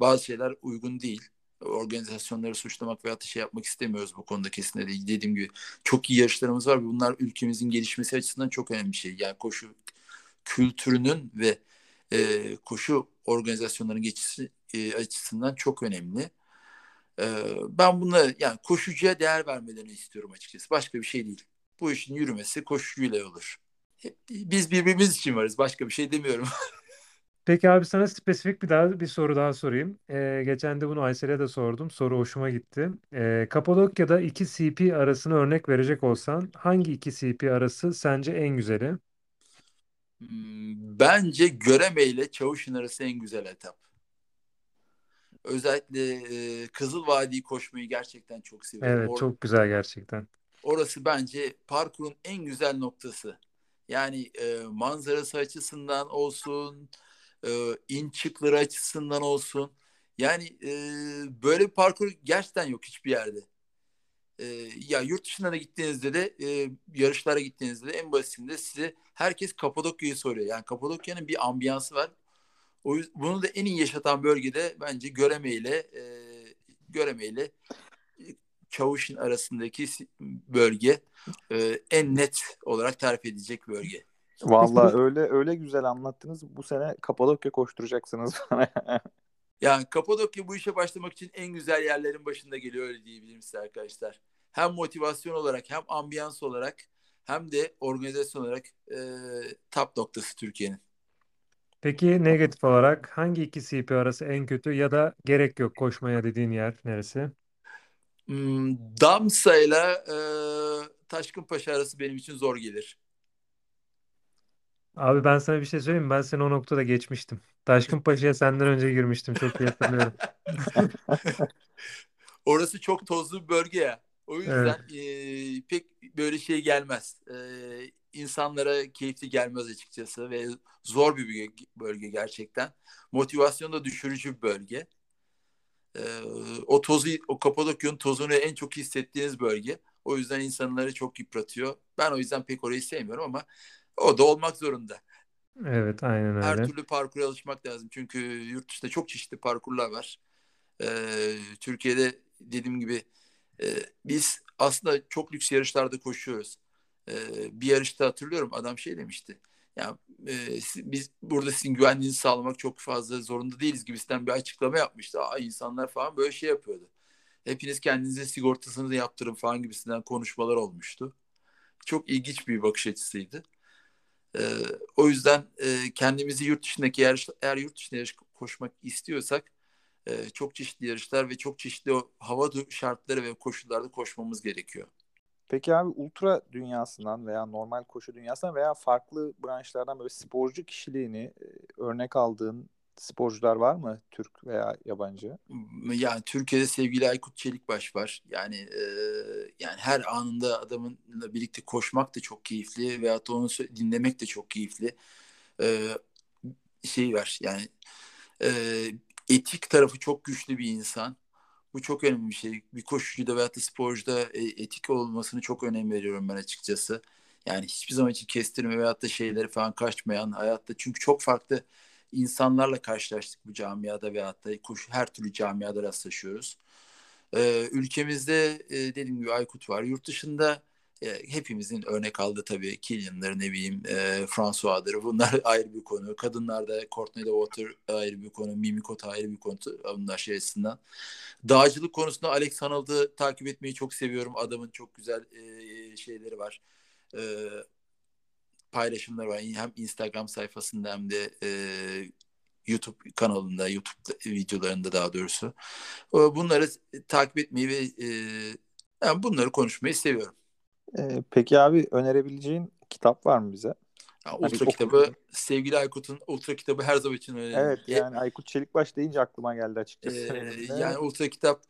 Bazı şeyler uygun değil. Organizasyonları suçlamak veya şey yapmak istemiyoruz bu konuda kesinlikle değil. Dediğim gibi çok iyi yarışlarımız var. Bunlar ülkemizin gelişmesi açısından çok önemli bir şey. Yani koşu kültürünün ve e, koşu organizasyonlarının geçişi e, açısından çok önemli. E, ben bunları yani koşucuya değer vermelerini istiyorum açıkçası. Başka bir şey değil. Bu işin yürümesi koşucuyla olur. Biz birbirimiz için varız. Başka bir şey demiyorum. Peki abi sana spesifik bir daha bir soru daha sorayım. Ee, geçen de bunu Aysel'e de sordum. Soru hoşuma gitti. Ee, Kapadokya'da iki CP arasını örnek verecek olsan hangi iki CP arası sence en güzeli? Hmm, bence Göreme ile Çavuşin arası en güzel etap. Özellikle e, Kızıl Vadi'yi koşmayı gerçekten çok seviyorum. Evet Or- çok güzel gerçekten. orası bence parkurun en güzel noktası. Yani e, manzarası açısından olsun, e, in çıkları açısından olsun. Yani e, böyle bir parkur gerçekten yok hiçbir yerde. E, ya yurt dışına da gittiğinizde de e, yarışlara gittiğinizde de en basitinde size herkes Kapadokya'yı soruyor. Yani Kapadokya'nın bir ambiyansı var. O bunu da en iyi yaşatan bölgede bence Göreme ile e, Göreme ile Çavuşin arasındaki bölge e, en net olarak tarif edilecek bölge. Vallahi öyle öyle güzel anlattınız. Bu sene Kapadokya koşturacaksınız bana. Yani Kapadokya bu işe başlamak için en güzel yerlerin başında geliyor öyle diyebilirim size arkadaşlar. Hem motivasyon olarak hem ambiyans olarak hem de organizasyon olarak e, top noktası Türkiye'nin. Peki negatif olarak hangi iki CP arası en kötü ya da gerek yok koşmaya dediğin yer neresi? Hmm, Damsa ile Taşkınpaşa arası benim için zor gelir. Abi ben sana bir şey söyleyeyim mi? Ben seni o noktada geçmiştim. Taşkınpaşa'ya senden önce girmiştim. Çok iyi hatırlıyorum. Orası çok tozlu bir bölge ya. O Evet. yüzden e, pek böyle şey gelmez. E, insanlara keyifli gelmez açıkçası ve zor bir bölge, bölge gerçekten. Motivasyon da düşürücü bir bölge. E, o tozu, o Kapadokya'nın tozunu en çok hissettiğiniz bölge. O yüzden insanları çok yıpratıyor. Ben o yüzden pek orayı sevmiyorum ama o da olmak zorunda. Evet aynen Her öyle. türlü parkura alışmak lazım. Çünkü yurt dışında çok çeşitli parkurlar var. Ee, Türkiye'de dediğim gibi e, biz aslında çok lüks yarışlarda koşuyoruz. Ee, bir yarışta hatırlıyorum adam şey demişti. yani e, biz burada sizin güvenliğinizi sağlamak çok fazla zorunda değiliz gibisinden bir açıklama yapmıştı. Aa, insanlar falan böyle şey yapıyordu. Hepiniz kendinize sigortasını yaptırın falan gibisinden konuşmalar olmuştu. Çok ilginç bir bakış açısıydı. Ee, o yüzden e, kendimizi yurt dışındaki yarış, eğer yurt dışında yarış koşmak istiyorsak e, çok çeşitli yarışlar ve çok çeşitli o hava şartları ve koşullarda koşmamız gerekiyor. Peki abi ultra dünyasından veya normal koşu dünyasından veya farklı branşlardan böyle sporcu kişiliğini e, örnek aldığın sporcular var mı Türk veya yabancı? Yani Türkiye'de sevgili Aykut Çelikbaş var. Yani e, yani her anında adamınla birlikte koşmak da çok keyifli veyahut onu dinlemek de çok keyifli. E, şey var yani e, etik tarafı çok güçlü bir insan. Bu çok önemli bir şey. Bir koşucuda veyahut da sporcuda e, etik olmasını çok önem veriyorum ben açıkçası. Yani hiçbir zaman için kestirme veyahut da şeyleri falan kaçmayan hayatta. Çünkü çok farklı insanlarla karşılaştık bu camiada da koşu, her türlü camiada rastlaşıyoruz. Ee, ülkemizde e, dediğim gibi Aykut var. Yurt dışında e, hepimizin örnek aldığı tabii Killian'ları ne bileyim e, François'dır. Bunlar ayrı bir konu. Kadınlarda Courtney Water ayrı bir konu. Mimi Kota ayrı bir konu. Bunlar şey açısından. Dağcılık konusunda Alex Honnold'ı takip etmeyi çok seviyorum. Adamın çok güzel e, şeyleri var. E, paylaşımları var. Hem Instagram sayfasında hem de e, YouTube kanalında, YouTube videolarında daha doğrusu. Bunları takip etmeyi ve e, yani bunları konuşmayı seviyorum. Ee, peki abi önerebileceğin kitap var mı bize? Yani Ultra hani kitabı okudum. sevgili Aykut'un Ultra kitabı her zaman için önemli. Evet yani Aykut Çelikbaş deyince aklıma geldi açıkçası. Ee, yani Ultra kitap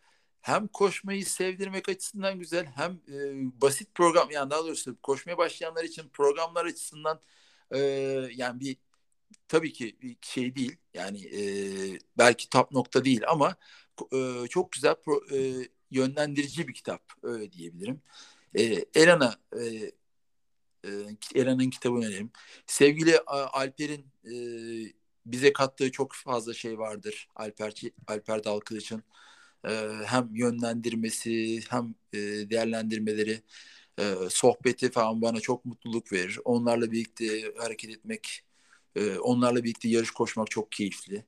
hem koşmayı sevdirmek açısından güzel hem e, basit program yani daha doğrusu koşmaya başlayanlar için programlar açısından e, yani bir tabii ki bir şey değil yani e, belki top nokta değil ama e, çok güzel pro, e, yönlendirici bir kitap öyle diyebilirim. E, Elana e, e, Elan'ın kitabını önerim. Sevgili Alper'in e, bize kattığı çok fazla şey vardır. Alper Alper Dalkılıç'ın e, hem yönlendirmesi hem e, değerlendirmeleri e, sohbeti falan bana çok mutluluk verir. Onlarla birlikte hareket etmek, e, onlarla birlikte yarış koşmak çok keyifli.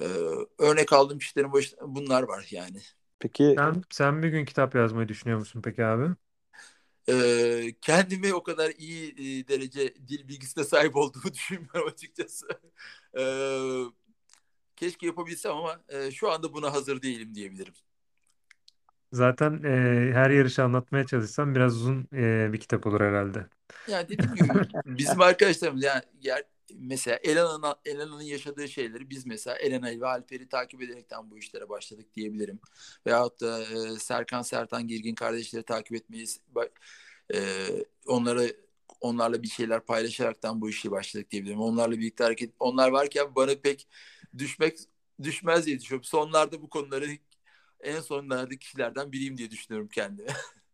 E, örnek aldığım kişilerin başında bunlar var yani. Peki sen, sen bir gün kitap yazmayı düşünüyor musun peki abi? Ee, kendimi o kadar iyi e, derece dil bilgisine sahip olduğumu düşünmüyorum açıkçası. Ee, keşke yapabilsem ama e, şu anda buna hazır değilim diyebilirim. Zaten e, her yarışı anlatmaya çalışsam biraz uzun e, bir kitap olur herhalde. Yani dediğim gibi bizim arkadaşlarımız yani yer, mesela Elena'nın Elena'nın yaşadığı şeyleri biz mesela Elena ve Alper'i takip ederekten bu işlere başladık diyebilirim. Veyahut da e, Serkan Sertan Girgin kardeşleri takip etmeyi e, onları onlarla bir şeyler paylaşaraktan bu işi başladık diyebilirim. Onlarla birlikte hareket onlar varken bana pek düşmek düşmez diye düşünüyorum. Sonlarda bu konuları en sonlardaki kişilerden biriyim diye düşünüyorum kendimi.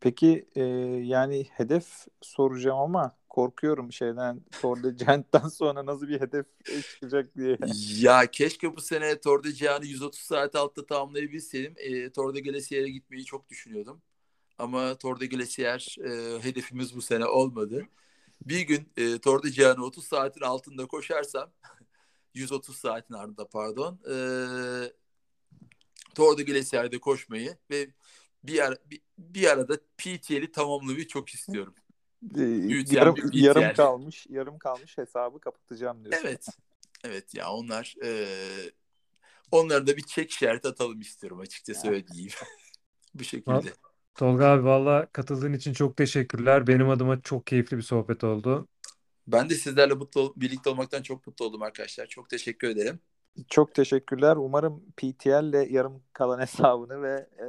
Peki e, yani hedef soracağım ama korkuyorum şeyden Tour de Giant'tan sonra nasıl bir hedef çıkacak diye. Ya keşke bu sene Tour de Giant'ı 130 saat altta tamamlayabilseydim. E, Tour de gitmeyi çok düşünüyordum. Ama Tour de e, hedefimiz bu sene olmadı. Bir gün e, Tour de Giant'ı 30 saatin altında koşarsam 130 saatin ardında pardon e, Tour de Glacier'de koşmayı ve bir, ara, bir, bir arada PTL'i tamamlamayı çok istiyorum. Ee, yarım, yarım kalmış yarım kalmış hesabı kapatacağım diyorsun. Evet. Evet ya onlar e, onlara da bir çek işareti atalım istiyorum açıkçası öyle diyeyim. Bu şekilde. Tolga abi valla katıldığın için çok teşekkürler. Benim adıma çok keyifli bir sohbet oldu. Ben de sizlerle mutlu birlikte olmaktan çok mutlu oldum arkadaşlar. Çok teşekkür ederim. Çok teşekkürler. Umarım PTL ile yarım kalan hesabını ve e,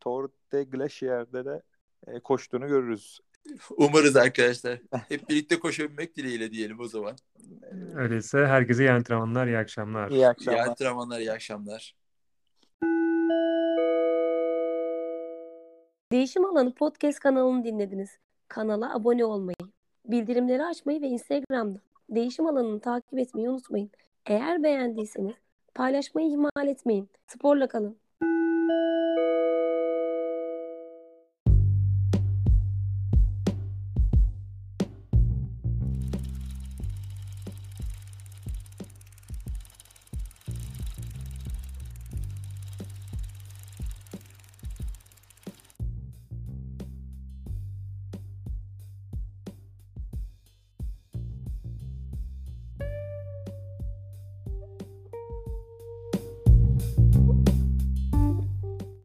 Tour de Glacier'de de e, koştuğunu görürüz. Umarız arkadaşlar. Hep birlikte koşabilmek dileğiyle diyelim o zaman. Öyleyse herkese iyi antrenmanlar, iyi akşamlar. İyi akşamlar. İyi antrenmanlar, iyi akşamlar. Değişim Alanı Podcast kanalını dinlediniz. Kanala abone olmayı, bildirimleri açmayı ve Instagram'da Değişim Alanı'nı takip etmeyi unutmayın. Eğer beğendiyseniz paylaşmayı ihmal etmeyin. Sporla kalın.